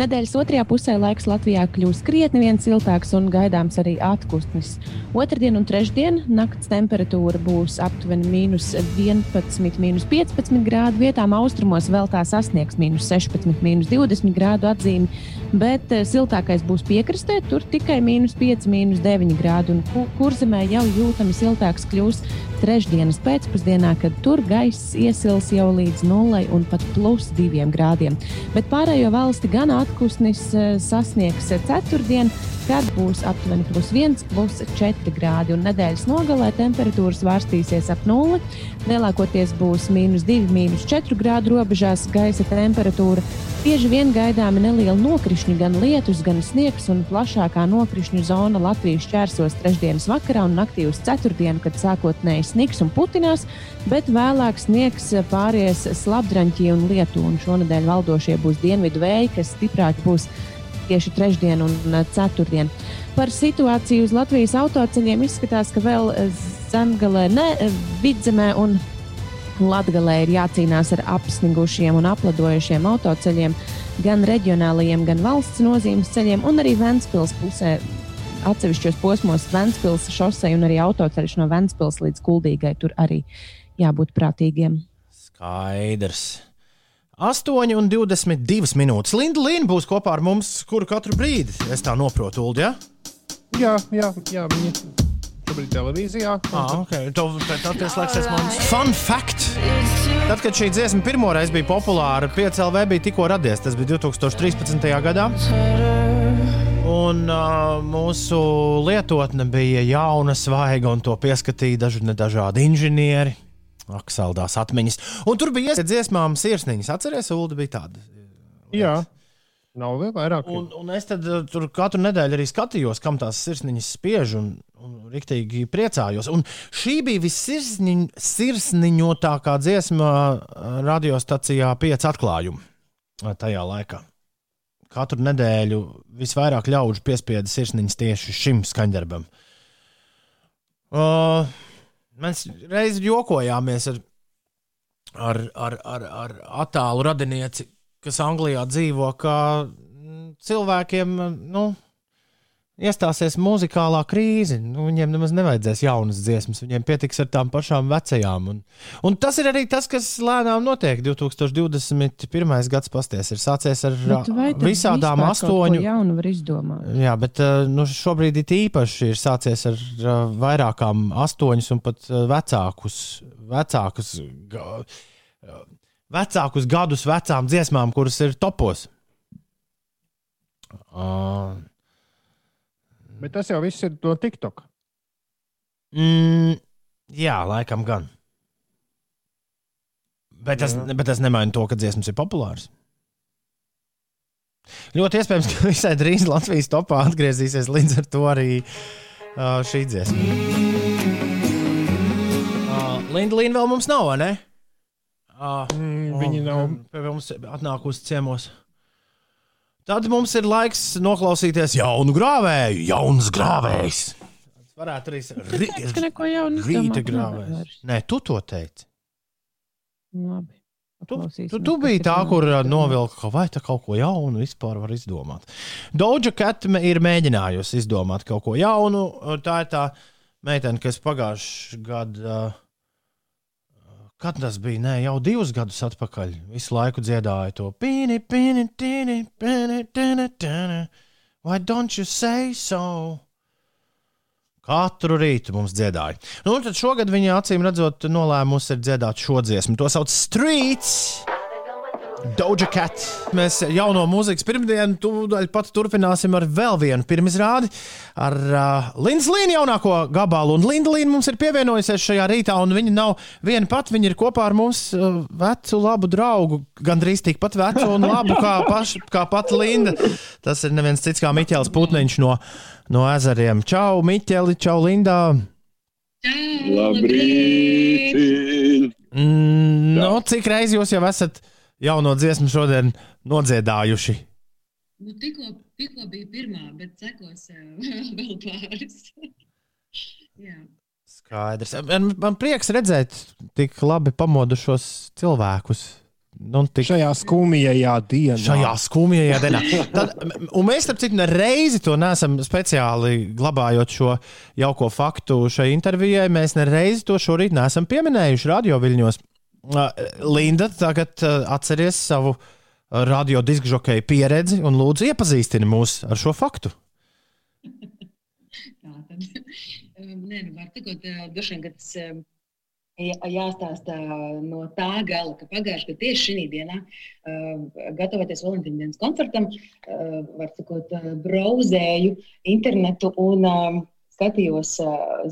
Speaker 3: Nedēļas otrajā pusē laiks Latvijā kļūs krietni vien siltāks un gaidāms arī atkustnis. Otradien un trešdien nakts temperatūra būs aptuveni mīnus 11, mīnus 15 grādu. Vietām austrumos vēl tā sasniegs mīnus 16, mīnus 20 grādu atzīmi, bet eh, siltākais būs piekrastē, tur tikai mīnus 5, mīnus 9 grādu. Un ku- kurzemē jau jūtami siltāks kļūs trešdienas pēcpusdienā, kad tur gaiss iesils jau līdz nulai un pat plus 2 grādiem. Bet pārējo valsti gan atpūsnis eh, sasniegs ceturtdien, kad būs aptuveni plus 1, plus 4 grādi. Un nedēļas nogalē temperatūra svārstīsies ap nulli. Lielākoties būs mīnus 2, mīnus 4 grādu robežās gaisa temperatūra. Bieži vien gaidāmi nelieli nokrišņi, gan lietus, gan sniegs, un plašākā nokrišņu zona Latvijas čērsos trešdienas vakarā un naktī uz ceturtdienu, kad sākotnēji sniks un putinās, bet vēlāk sniegs pāries slapdraņķī un lietu. Un šonadēļ valdošie būs dienvidu vēji, kas stiprāki būs tieši trešdien un eh, ceturtdien. Par situāciju uz Latvijas autoceļiem izskatās, ka vēl eh, zemgalē, ne eh, vidzemē un Latgalē ir jācīnās ar apsnigušiem un apladojušiem autoceļiem, gan reģionālajiem, gan valsts nozīmes ceļiem, un arī Ventspils pusē. Atsevišķos posmos Ventspils šosei un arī autoceļš no Ventspils līdz Kuldīgai tur arī jābūt prātīgiem.
Speaker 2: Skaidrs. 8 un 22 minūtes. Linda Līna būs kopā ar mums, kuru katru brīdi es tā noprotu, Ulu. Ja?
Speaker 4: Jā, jā, jā viņi šobrīd televīzijā.
Speaker 2: Ah, okay. Tad pieslēgsies mums. Fun fact! Tad, kad šī dziesma pirmoreiz bija populāra, 5LV bija tikko radies. Tas bija 2013. gadā. Un uh, mūsu lietotne bija jauna, svaiga, un to pieskatīja daži dažādi inženieri. Ak, saldās atmiņas. Un tur bija iesaistīts dziesmām sirsniņas. Atcerieties, Ulu bija tāda.
Speaker 4: Jā, nav vēl vairāk.
Speaker 2: Un, un es uh, tur katru nedēļu arī skatījos, kam tās sirsniņas spiež, un, un rīktīgi priecājos. Un šī bija vissirsniņotākā dziesma uh, radiostacijā pieci atklājumi tajā laikā katru nedēļu visvairāk ļaužu piespieda sirsniņas tieši šim skaņdarbam. Uh, mēs reiz jokojāmies ar, ar, ar, ar, ar attālu radinieci, kas Anglijā dzīvo, ka cilvēkiem, nu, iestāsies muzikālā krīze. Nu, viņiem nemaz nevajadzēs jaunas dziesmas, viņiem pietiks ar tām pašām vecajām. Un, un tas ir arī tas, kas lēnām notiek. 2021. gads pasties ir sācies ar visādām astoņu.
Speaker 3: Jaunu var izdomāt.
Speaker 2: Jā, bet nu, šobrīd ir īpaši ir sācies ar vairākām astoņus un pat vecākus, vecākus, vecākus gadus vecām dziesmām, kuras ir topos. Uh,
Speaker 4: Bet tas jau viss ir no TikTok.
Speaker 2: Mm, jā, laikam gan. Bet tas, jā. bet tas nemaina to, ka dziesmas ir populāras. Ļoti iespējams, ka visai drīz Latvijas topā atgriezīsies līdz ar to arī uh, šī dziesma. Uh, Linda Līna vēl mums nav, vai ne?
Speaker 4: Uh, mm, viņi nav.
Speaker 2: Pie mums atnākusi ciemos. Tad mums ir laiks noklausīties jaunu grāvēju, jauns grāvējs. Tas varētu arī
Speaker 3: būt rīta,
Speaker 2: rīta grāvējs. Nē, tu to teici.
Speaker 3: Labi.
Speaker 2: Tu, tu, tu biji tā, kur novilka, vai tā kaut ko jaunu vispār var izdomāt. Doja Cat ir mēģinājusi izdomāt kaut ko jaunu. Tā ir tā meitene, kas pagājušajā gadā Kad tas bija? Nē, jau divus gadus atpakaļ. Visu laiku dziedāja to pīni, pīni, tīni, pīni, tīni, tīni. Why don't you say so? Katru rītu mums dziedāja. Nu, tad šogad viņa acīm redzot, nolēmusi dziedāt šo dziesmu. To sauc Streets. Doja Cat. Mēs jauno mūzikas pirmdienu tūdaļ pat turpināsim ar vēl vienu pirmizrādi ar uh, Lindas Līnu jaunāko gabalu. Un Linda Līna mums ir pievienojusies šajā rītā, un viņa nav viena pati. Viņa ir kopā ar mums uh, vecu, labu draugu, gandrīz tikpat vecu un labu kā, paš, kā pati Linda. Tas ir neviens cits kā Miķels Putniņš no, no ezeriem. Čau, Miķeli, čau, Linda!
Speaker 11: Labrīt!
Speaker 2: Mm, no, cik reizes jūs jau esat? Jauno dziesmu šodien nodziedājuši?
Speaker 12: Nu, tikko, tikko bija pirmā, bet sekos (laughs) vēl pāris. (laughs)
Speaker 2: Skaidrs. Man, man prieks redzēt tik labi pamodušos cilvēkus. Nu, tik...
Speaker 4: Šajā skumjajā dienā.
Speaker 2: Šajā skumjajā dienā. Tad, un mēs, starp citu, reizi to neesam speciāli glabājot šo jauko faktu šai intervijai. Mēs nereizi to šorīt neesam pieminējuši radio viļņos. Linda, tagad atceries savu radiodiskžokeju pieredzi un lūdzu iepazīstini mūs ar šo faktu. (laughs)
Speaker 12: Tā tad, nē, nu, var teikt, droši vien, ka tas jāstāsta no tā gala, ka pagājušajā gadā tieši šī dienā, gatavoties Valentīna dienas koncertam, var sakot, brauzēju internetu un skatījos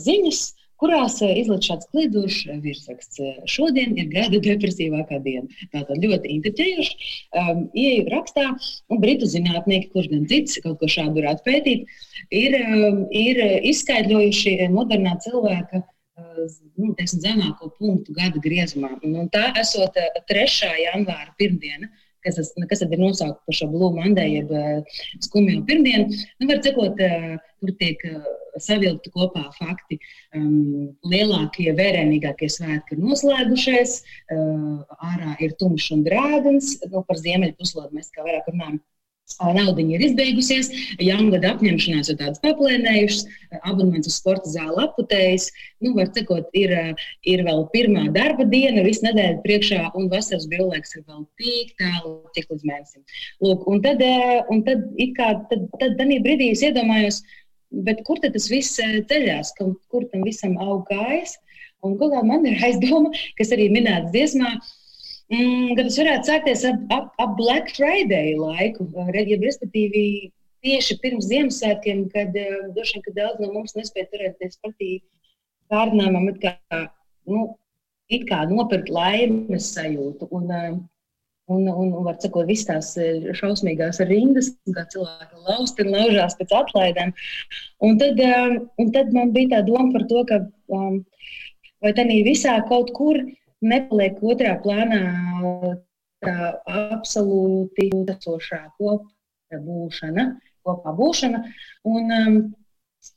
Speaker 12: ziņas kurās eh, izlaiž šāds kliedzošs eh, virsraksts. Eh, šodien ir gada (laughs) depresīvākā diena. Tā tad ļoti intriģējoši. Um, Ieju rakstā, un britu zinātnieki, kurš gan cits kaut ko šādu varētu pētīt, ir, um, ir izskaidrojuši modernā cilvēka nu, teiksim, zemāko punktu gada griezumā. Un tā esot 3. janvāra pirmdiena, kas, tas, kas ir nosaukta par šo Blue Monday, jeb skumjo pirmdienu. Nu, var cikot, tur tiek savilkti kopā fakti. Um, lielākie, vērienīgākie svētki ir noslēgušies, uh, ārā ir tumšs un drēgns. Nu, par ziemeļu puslodu mēs kā vairāk runājam. Nauda ir izbeigusies, jaungada apņemšanās ir tādas paplēnējušas, abonements uz sporta zāli aputējis. Nu, var teikt, ir, ir vēl pirmā darba diena, visu nedēļu priekšā, un vasaras brīvlaiks ir vēl tik tālu, tik līdz mēnesim. Lūk, un tad, un tad, kā, tad, tad, tad brīdī es iedomājos, Bet kur tad tas viss eh, ceļās, kur, tam visam aug kājas? Un galā man ir (laughs) aizdoma, kas arī minēts dziesmā, mm, ka tas varētu sākties ap, ap, ap Black Friday laiku, respektīvi tieši pirms Ziemassvētkiem, kad uh, droši vien, ka daudz no mums nespēja turēties pretī kārdinājumam, it kā, nu, it kā nopirkt laimes sajūtu. Un, uh, Un, un, un var sakot, visas tās šausmīgās rindas, kā cilvēki lauzt un laužās pēc atlaidēm. Un tad, um, un tad man bija tā doma par to, ka um, vai tā visā kaut kur nepaliek otrā plānā tā absolūti esošā kopā būšana, kopā būšana. Un, um,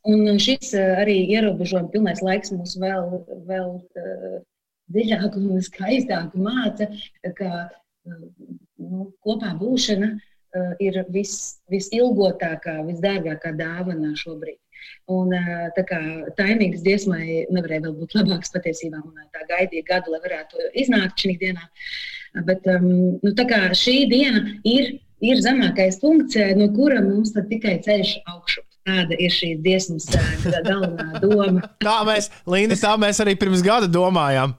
Speaker 12: un šis uh, arī ierobežojuma pilnais laiks mums vēl, vēl uh, dziļāk un skaistāk māca, ka nu, kopā būšana uh, ir vis, visilgotākā, visdārgākā dāvana šobrīd. Un, uh, tā kā taimīgs dziesmai nevarēja vēl būt labāks patiesībā, un tā gaidīja gadu, lai varētu iznākt šī dienā. Bet um, nu, šī diena ir, ir zemākais punkts, no kura mums tikai ceļš augšup. Tāda ir šī dziesmas galvenā doma. (laughs)
Speaker 2: tā mēs, Līna, tā mēs arī pirms gada domājām.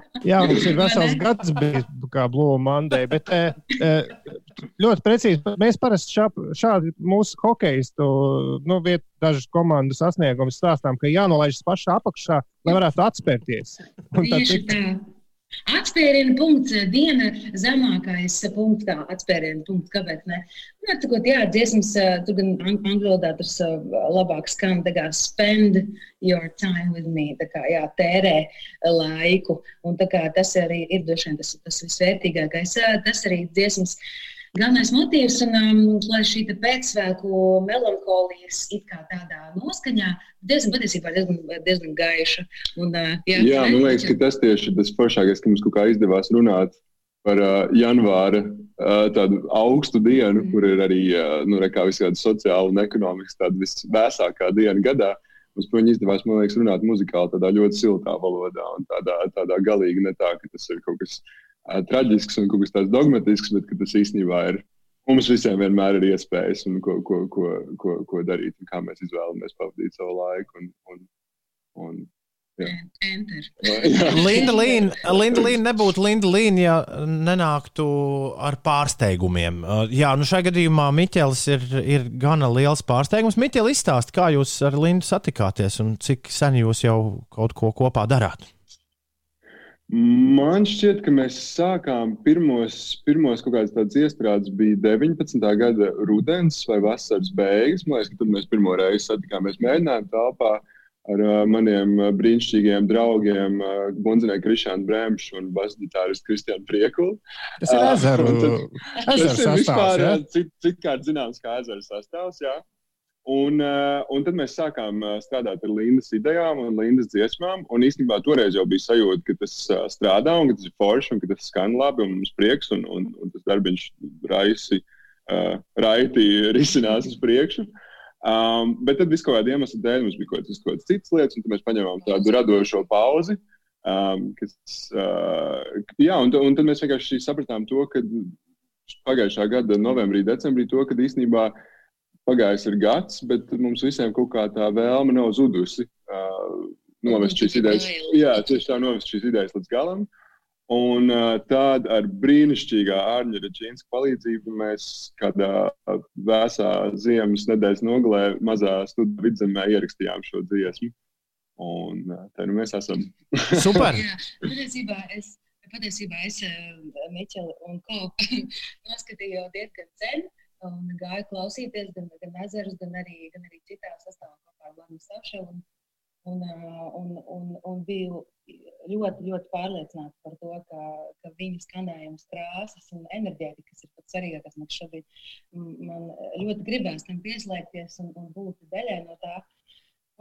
Speaker 2: (laughs)
Speaker 4: Jā, mums ir vesels gads bijis kā Blue Monday, bet ļoti precīzi mēs parasti šā, šādi mūsu hokeistu, nu, vietu dažas komandas sasniegumus stāstām, ka jānolaižas pašā apakšā, lai varētu atspērties.
Speaker 12: Un tad, tā. Atspērienu punkts, eh, diena zemākais eh, punktā, atspērienu punkts, kāpēc ne? Nu, atsakot, jā, dziesmas, eh, tur gan angļu valodā tas labāk skan, tā kā spend your time with me, tā kā, jā, tērē laiku, un tā kā tas arī ir droši vien tas, tas visvērtīgākais, tas arī dziesmas. Uh, galvenais motīvs, un um, lai šī pēcsvētku melankolijas it kā tādā noskaņā, diezgan patiesībā diezgan, diezgan gaiša. Un, uh,
Speaker 11: jā, jā man liekas, ka tas tieši tas foršākais, ka mums kaut kā izdevās runāt par uh, janvāra uh, tādu augstu dienu, mm. kur ir arī uh, nu, visādi sociāli un ekonomiski tāda visvēsākā diena gadā. Mums par viņu izdevās, man liekas, runāt muzikāli tādā ļoti siltā valodā un tādā, tādā galīgi ne tā, ka tas ir kaut kas traģisks un kaut kas tāds dogmatisks, bet tas īstenībā ir. Mums visiem vienmēr ir iespējas, un ko, ko, ko, ko, ko darīt, un kā mēs izvēlamies pavadīt savu laiku. Un, un, un, (laughs) (laughs)
Speaker 2: Linda Līna, Linda Līna nebūtu Linda Līna, ja nenāktu ar pārsteigumiem. Jā, nu šajā gadījumā Miķels ir, ir gana liels pārsteigums. Miķel, izstāst, kā jūs ar Lindu satikāties un cik sen jūs jau kaut ko kopā darāt?
Speaker 11: Man šķiet, ka mēs sākām pirmos, pirmos kaut kādas tādas iestrādes bija 19. gada rudens vai vasaras beigas. Man liekas, ka tad mēs pirmo reizi satikāmies mēģinājumu telpā ar uh, maniem brīnišķīgiem draugiem, uh, Bunzinieku Krišānu Bremšu un basģitāristu Kristiānu Priekulu.
Speaker 4: Tas ir ezeru,
Speaker 11: uh, tas ir vispār ja? cit, citkārt zināms kā ezeru sastāvs, jā. Un, uh, un tad mēs sākām uh, strādāt ar Lindas idejām un Lindas dziesmām. Un īstenībā toreiz jau bija sajūta, ka tas uh, strādā un ka tas ir forši un ka tas skan labi un mums prieks un, un, un tas darbiņš raisi, uh, raiti risinās uz priekšu. Um, bet tad visu kaut kādu iemeslu dēļ mums bija kaut kādas citas lietas, un mēs paņēmām tādu radošo pauzi. Um, kas, uh, jā, un, un tad mēs vienkārši sapratām to, ka pagājušā gada novembrī, decembrī, to, ka īstenībā uh, pagājis ir gads, bet mums visiem kaut kā tā vēlme nav zudusi. Uh, novest šīs idejas, jā, tieši tā novest šīs idejas līdz galam. Un uh, tad ar brīnišķīgā Arņa Reģīnas palīdzību mēs kādā vēsā ziemas nedēļas nogalē mazā studiju vidzemē ierakstījām šo dziesmu. Un uh, tā nu mēs esam. (laughs)
Speaker 2: Super!
Speaker 12: jā, patiesībā es, patiesībā es Miķeli un Kopu (laughs) noskatījos diezgan sen. Uh, un gāju klausīties gan, gan ezerus, gan arī, gan arī citā sastāvā kopā ar Lanu Savševu. Un, un, un, un, un biju ļoti, ļoti pārliecināta par to, ka, ka viņu skanējums, krāsas un enerģētika, kas ir pats svarīgākais man šobrīd, man ļoti gribēs tam pieslēgties un, un būt daļai no tā.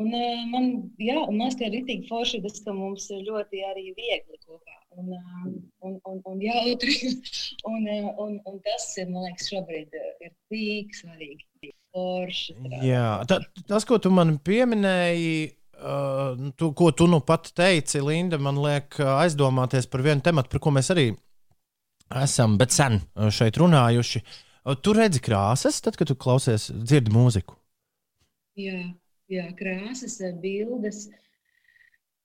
Speaker 12: Un, man, jā, un man liekas, ka rītīgi forši tas, ka mums ir ļoti arī viegli kopā un, un, un, un jautri. (laughs) Un, un, un tas, man liekas, šobrīd ir tik svarīgi. Forši,
Speaker 2: jā, ta, tas, ko tu man pieminēji, uh, tu, ko tu nu pat teici, Linda, man liek aizdomāties par vienu tematu, par ko mēs arī esam, bet sen šeit runājuši. Tu redzi krāsas, tad, kad tu klausies, dzirdi mūziku.
Speaker 12: Jā jā, krāsas, eh, bildes,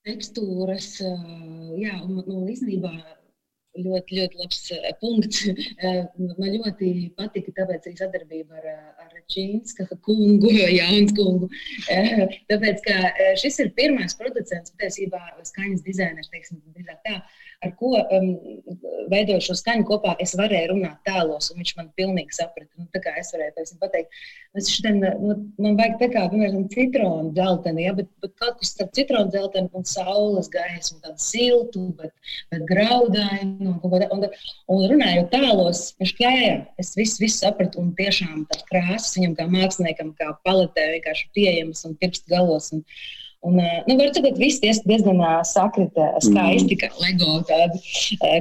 Speaker 12: tekstūras. Eh, jā, un, un īstenībā ļoti, ļoti labs uh, punkts. (laughs) Man ļoti patika, tāpēc arī sadarbība ar, ar Čīnska kungu, (laughs) Jānis kungu. Tāpēc, ka šis ir pirmais producents, patiesībā skaņas dizainers, teiksim, tā, ar ko um, veidojot šo skaņu kopā, es varēju runāt tēlos, un viņš man pilnīgi saprata. Nu, tā kā es varēju pēc pateikt, es šodien, nu, man vajag tā kā, piemēram, citronu dzelteni, ja, bet, bet kaut kas starp citronu dzelteni un saules gaismu, tādu siltu, bet, bet graudainu. Un, un, un runājot tēlos, viņš jā, jā, es visu, visu sapratu, un tiešām tās krāsas viņam kā māksliniekam, kā paletē vienkārši pieejamas un pirkstu galos. Un, Un, nu, var teikt, ka viss diezgan sakrita, skaisti, kā LEGO tādi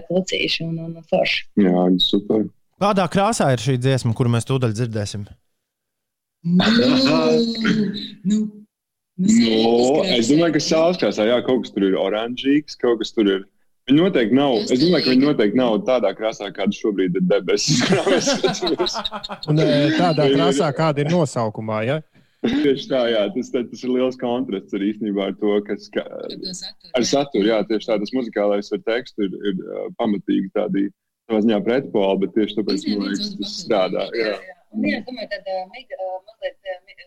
Speaker 12: klucīši un, un forši.
Speaker 11: Jā, super.
Speaker 2: Kādā krāsā ir šī dziesma, kuru mēs tūdaļ dzirdēsim?
Speaker 12: Nu, (laughs) nu,
Speaker 11: nu, es domāju, ka sāls krāsā, jā, kaut kas tur ir oranžīgs, kaut kas tur ir. Viņi noteikti nav. Es domāju, ka viņi noteikti nav tādā krāsā, kāda šobrīd ir debesis. (laughs)
Speaker 4: Un tādā krāsā, kāda ir nosaukumā. Ja?
Speaker 11: Tieši tā, jā, tas, tas ir liels kontrasts ar īstenībā ar to, kas ka, ar saturu. Jā, tieši tā, tas muzikālais ar tekstu ir, ir uh, pamatīgi tādi savā ziņā pretpoli, bet tieši tāpēc, man liekas, tas strādā. Jā, jā.
Speaker 12: Un, jā, domāju, tad uh, mazliet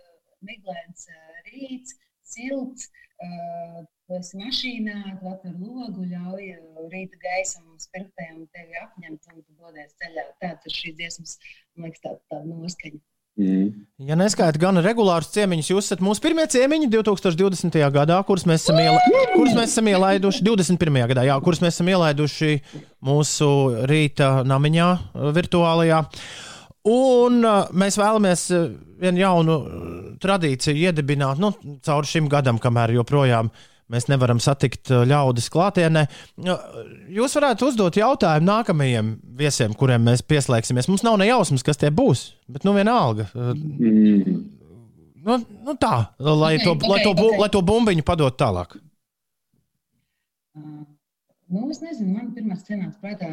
Speaker 12: miglēns rīts, silts, uh, esi mašīnā, tu atver logu, ļauj rīta gaisam un spirtēm tevi apņemt un tu dodies ceļā. Tāds ir šī dziesmas, man liekas, tāda tā noskaņa.
Speaker 2: Mm. Ja neskaita gan regulārus ciemiņus, jūs esat mūsu pirmie ciemiņi 2020. gadā, kurus mēs esam, iela... kurus mēs esam ielaiduši 21. gadā, jā, kurus mēs esam ielaiduši mūsu rīta namiņā, virtuālajā. Un uh, mēs vēlamies vienu jaunu tradīciju iedibināt nu, caur šim gadam, kamēr joprojām uh, Mēs nevaram satikt uh, ļaudis klātienē. Jūs varētu uzdot jautājumu nākamajiem viesiem, kuriem mēs pieslēgsimies. Mums nav ne jausmas, kas tie būs, bet nu vienalga. Mm. Nu, nu tā, lai, okay, to, okay, lai, to, okay. lai to bumbiņu padot tālāk.
Speaker 12: Uh, nu, es nezinu, man pirmā scenārs prātā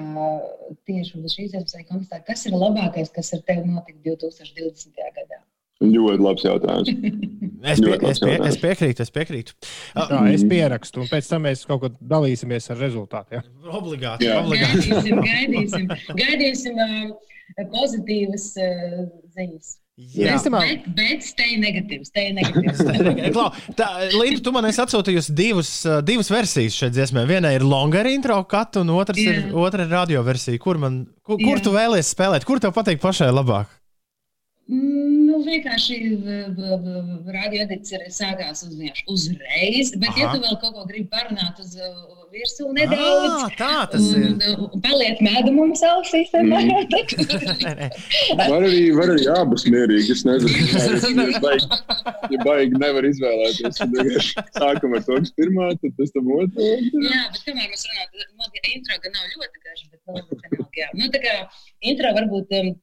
Speaker 12: tieši uz šīs zemes kontekstā, kas ir labākais, kas ar tevi notika 2020. gadā.
Speaker 11: Ļoti labs jautājums. (laughs)
Speaker 2: es, pie, es, pie, es piekrītu, es piekrītu.
Speaker 4: Tā, es pierakstu, un pēc tam mēs kaut ko dalīsimies ar rezultātiem.
Speaker 2: Ja? Obligāti. Jā. obligāti.
Speaker 12: Gaidīsim, gaidīsim, gaidīsim uh, pozitīvas uh, ziņas. Jā, Īstenībā... bet, bet stay negatīvs. (laughs)
Speaker 2: Linda, tu man esi atsūtījusi divas, uh, divas versijas šeit dziesmē. Viena ir longer intro katu, un otrs Jā. ir, otra ir radio versija. Kur, man, kur, kur tu vēlies spēlēt? Kur tev patīk pašai labāk?
Speaker 12: Nu, vienkārši radioedits ir sākās uz uzreiz, bet, Aha. ja tu vēl kaut ko gribi parunāt uz virsmu nedaudz,
Speaker 2: à, tā tas ir.
Speaker 12: Un, un paliek mēdu mums ausīs,
Speaker 11: mm. (laughs) var arī, var arī abas mierīgi, es nezinu, (laughs) ja baigi, ja baigi nevar izvēlēties, tad sākam ar to pirmā, tad pēc tam otru.
Speaker 12: Jā, bet kamēr mēs runājam, man intro gan nav ļoti garš, bet nu, tā nav, jā. Nu, tā kā intro varbūt. Um,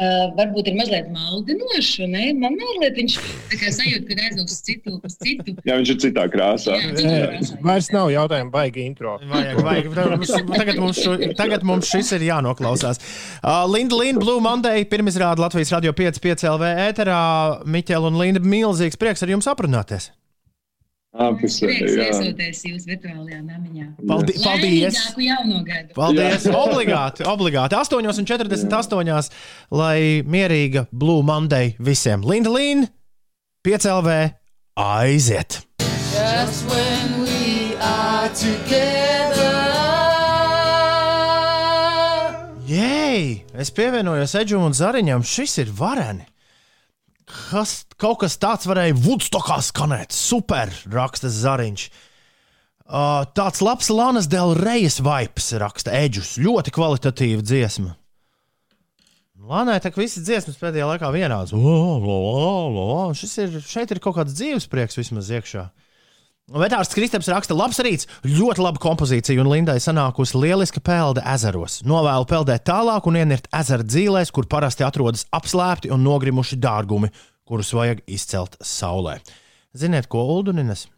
Speaker 12: Uh, varbūt ir mazliet maldinoši. Ne? Man liekas, viņš sajūt, ka aizjūtas uz citu, uz citu.
Speaker 11: Jā, viņš ir citā krāsā. Jā, citā
Speaker 4: krāsā. Vairs nav jautājumu, baigi intro.
Speaker 2: Vajag, vajag. Tagad, mums šo, tagad mums šis ir jānoklausās. Uh, Linda, Linda, Blue Monday, pirmizrāda Latvijas radio 5, 5 LV ēterā. Miķela un Linda, milzīgs prieks ar jums aprunāties.
Speaker 12: Prieks viesoties jūsu virtuālajā namiņā.
Speaker 2: Paldies! Paldies!
Speaker 12: Paldies!
Speaker 2: Obligāti, obligāti. 8,48. lai mierīga Blue Monday visiem. Linda Līna, 5 LV, aiziet! Just when we are together. Jēj! Es pievienojos Edžam un Zariņam. Šis ir vareni! Kas, kaut kas tāds varēja Woodstockā skanēt. Super, raksta Zariņš. Uh, tāds labs Lanas Del Rejas vibes, raksta Edžus. Ļoti kvalitatīva dziesma. Lanai tā kā visas dziesmas pēdējā laikā vienādas. Šis ir, šeit ir kaut kāds dzīves prieks vismaz iekšā. Vetārsts Kristaps raksta, labs rīts, ļoti laba kompozīcija, un Lindai sanākusi lieliska pelde ezeros. Novēlu peldēt tālāk un ienirt ezera dzīvēs, kur parasti atrodas apslēpti un nogrimuši dārgumi, kurus vajag izcelt saulē. Ziniet, ko Ulduninas?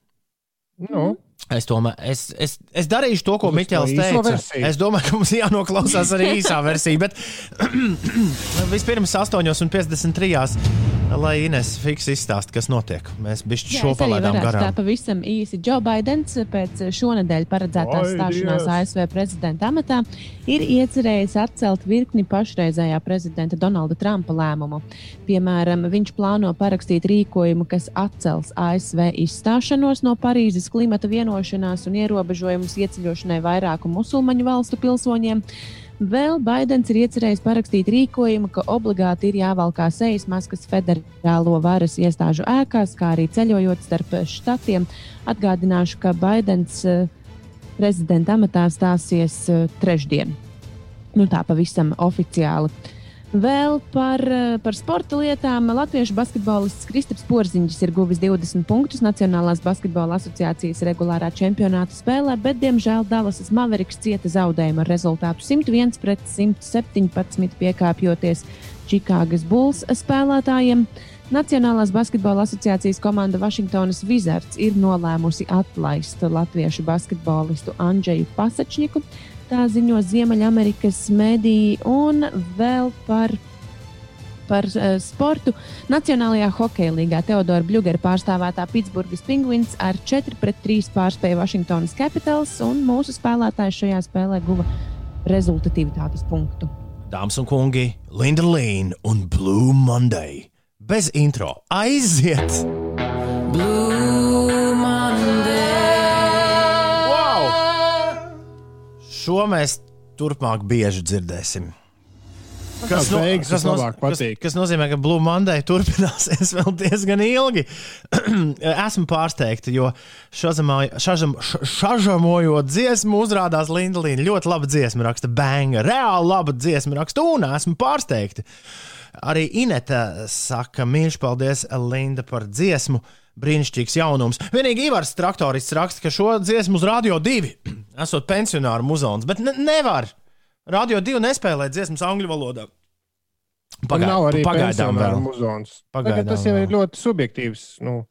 Speaker 4: Nu.
Speaker 2: Es, tomēr, es, es, es darīšu to, ko Miķels teica. Es domāju, ka mums jānoklausās arī īsā versija. Bet (clears throat) vispirms 8,53. Lai Ines fiks izstāsta, kas notiek. Mēs bišķi
Speaker 3: Jā,
Speaker 2: šo palaidām
Speaker 3: varētu Tā
Speaker 2: garām.
Speaker 3: pavisam īsi. Džo Baidens pēc šonadēļ paredzētās
Speaker 4: Oi,
Speaker 3: stāšanās! ASV prezidenta amatā ir iecerējis atcelt virkni pašreizējā prezidenta Donalda Trumpa lēmumu. Piemēram, viņš plāno parakstīt rīkojumu, kas atcels ASV izstāšanos no Parīzes klimata vienošanās un ierobežojumus ieceļošanai vairāku musulmaņu valstu pilsoņiem. Vēl Baidens ir iecerējis parakstīt rīkojumu, ka obligāti ir jāvalkā sejas maskas federālo varas iestāžu ēkās, kā arī ceļojot starp štatiem. Atgādināšu, ka Baidens eh, prezidenta amatā stāsies eh, trešdien. Nu, tā pavisam oficiāli. Vēl par, eh, par sporta lietām. Latviešu basketbolists Kristaps Porziņš ir guvis 20 punktus Nacionālās basketbola asociācijas regulārā čempionāta spēlē, bet, diemžēl, Dallasas Mavericks cieta zaudējumu ar rezultātu 101 pret 117, piekāpjoties Čikāgas Bulls spēlētājiem. Nacionālās basketbola asociācijas komanda Vašingtonas Wizards ir nolēmusi atlaist latviešu basketbolistu Andžeju Pasačņiku. Tā ziņo Ziemeļamerikas mediji un vēl par. Par uh, sportu Nacionālajā hokeja līgā Teodora Bļūgera pārstāvētā Pitsburgas Penguins ar 4-3 pārspēja Washingtonas Capitals, un mūsu spēlētājs šajā spēlē guva rezultatīvitātes punktu.
Speaker 2: Dāmas un kungi, Linda Līna un Blue Monday. Bez intro. Aiziet! Šo mēs turpmāk bieži dzirdēsim.
Speaker 4: Kas
Speaker 2: no-
Speaker 4: beigas
Speaker 2: kas,
Speaker 4: vislabāk
Speaker 2: kas, kas nozīmē, ka Blue Monday turpināsies (laughs) vēl diezgan ilgi. (clears throat) Esmu pārsteigta, jo šazamā- šažam- š- šažamojot dziesmu, uzrādās Linda Līna. Ļoti laba dziesma, raksta Banga. Reāli laba dziesma, raksta un esmu pārsteigta. Arī Ineta saka, mīļš, paldies, Linda, par dziesmu. Brīnišķīgs jaunums. Vienīgi Ivars traktorists raksta, ka šo dziesmu uz Radio 2 (clears throat) esot pensionāru muzons, bet ne, nevar. Radio 2 nespēlē dziesmas angļu valodā.
Speaker 4: Pagai, nav arī
Speaker 2: pagaidām vēl.
Speaker 4: muzons.
Speaker 2: Pagaidām
Speaker 4: tas jau
Speaker 2: vēl.
Speaker 4: ir ļoti subjektīvs. Nu,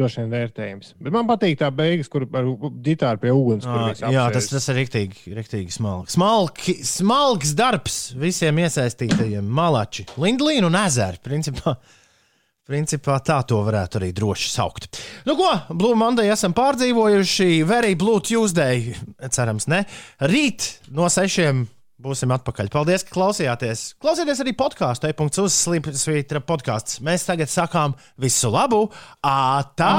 Speaker 4: Droši vien vērtējums. Bet man patīk tā beigas, kur ar ģitāru pie uguns.
Speaker 2: Ā,
Speaker 4: visi
Speaker 2: Jā, tas, tas ir rīktīgi, rīktīgi smalki. smalki. Smalks darbs visiem iesaistītajiem. Malači, Lindlīna un ezeri. Principā, principā tā to varētu arī droši saukt. Nu ko, Blue Monday esam pārdzīvojuši. Very Blue Tuesday, cerams, ne. Rīt no sešiem. Būsim atpakaļ. Paldies, ka klausījāties. Klausieties arī podkāstu, e-punkts uz Slimsvītra podkāsts. Mēs tagad sakām visu labu! Ātā!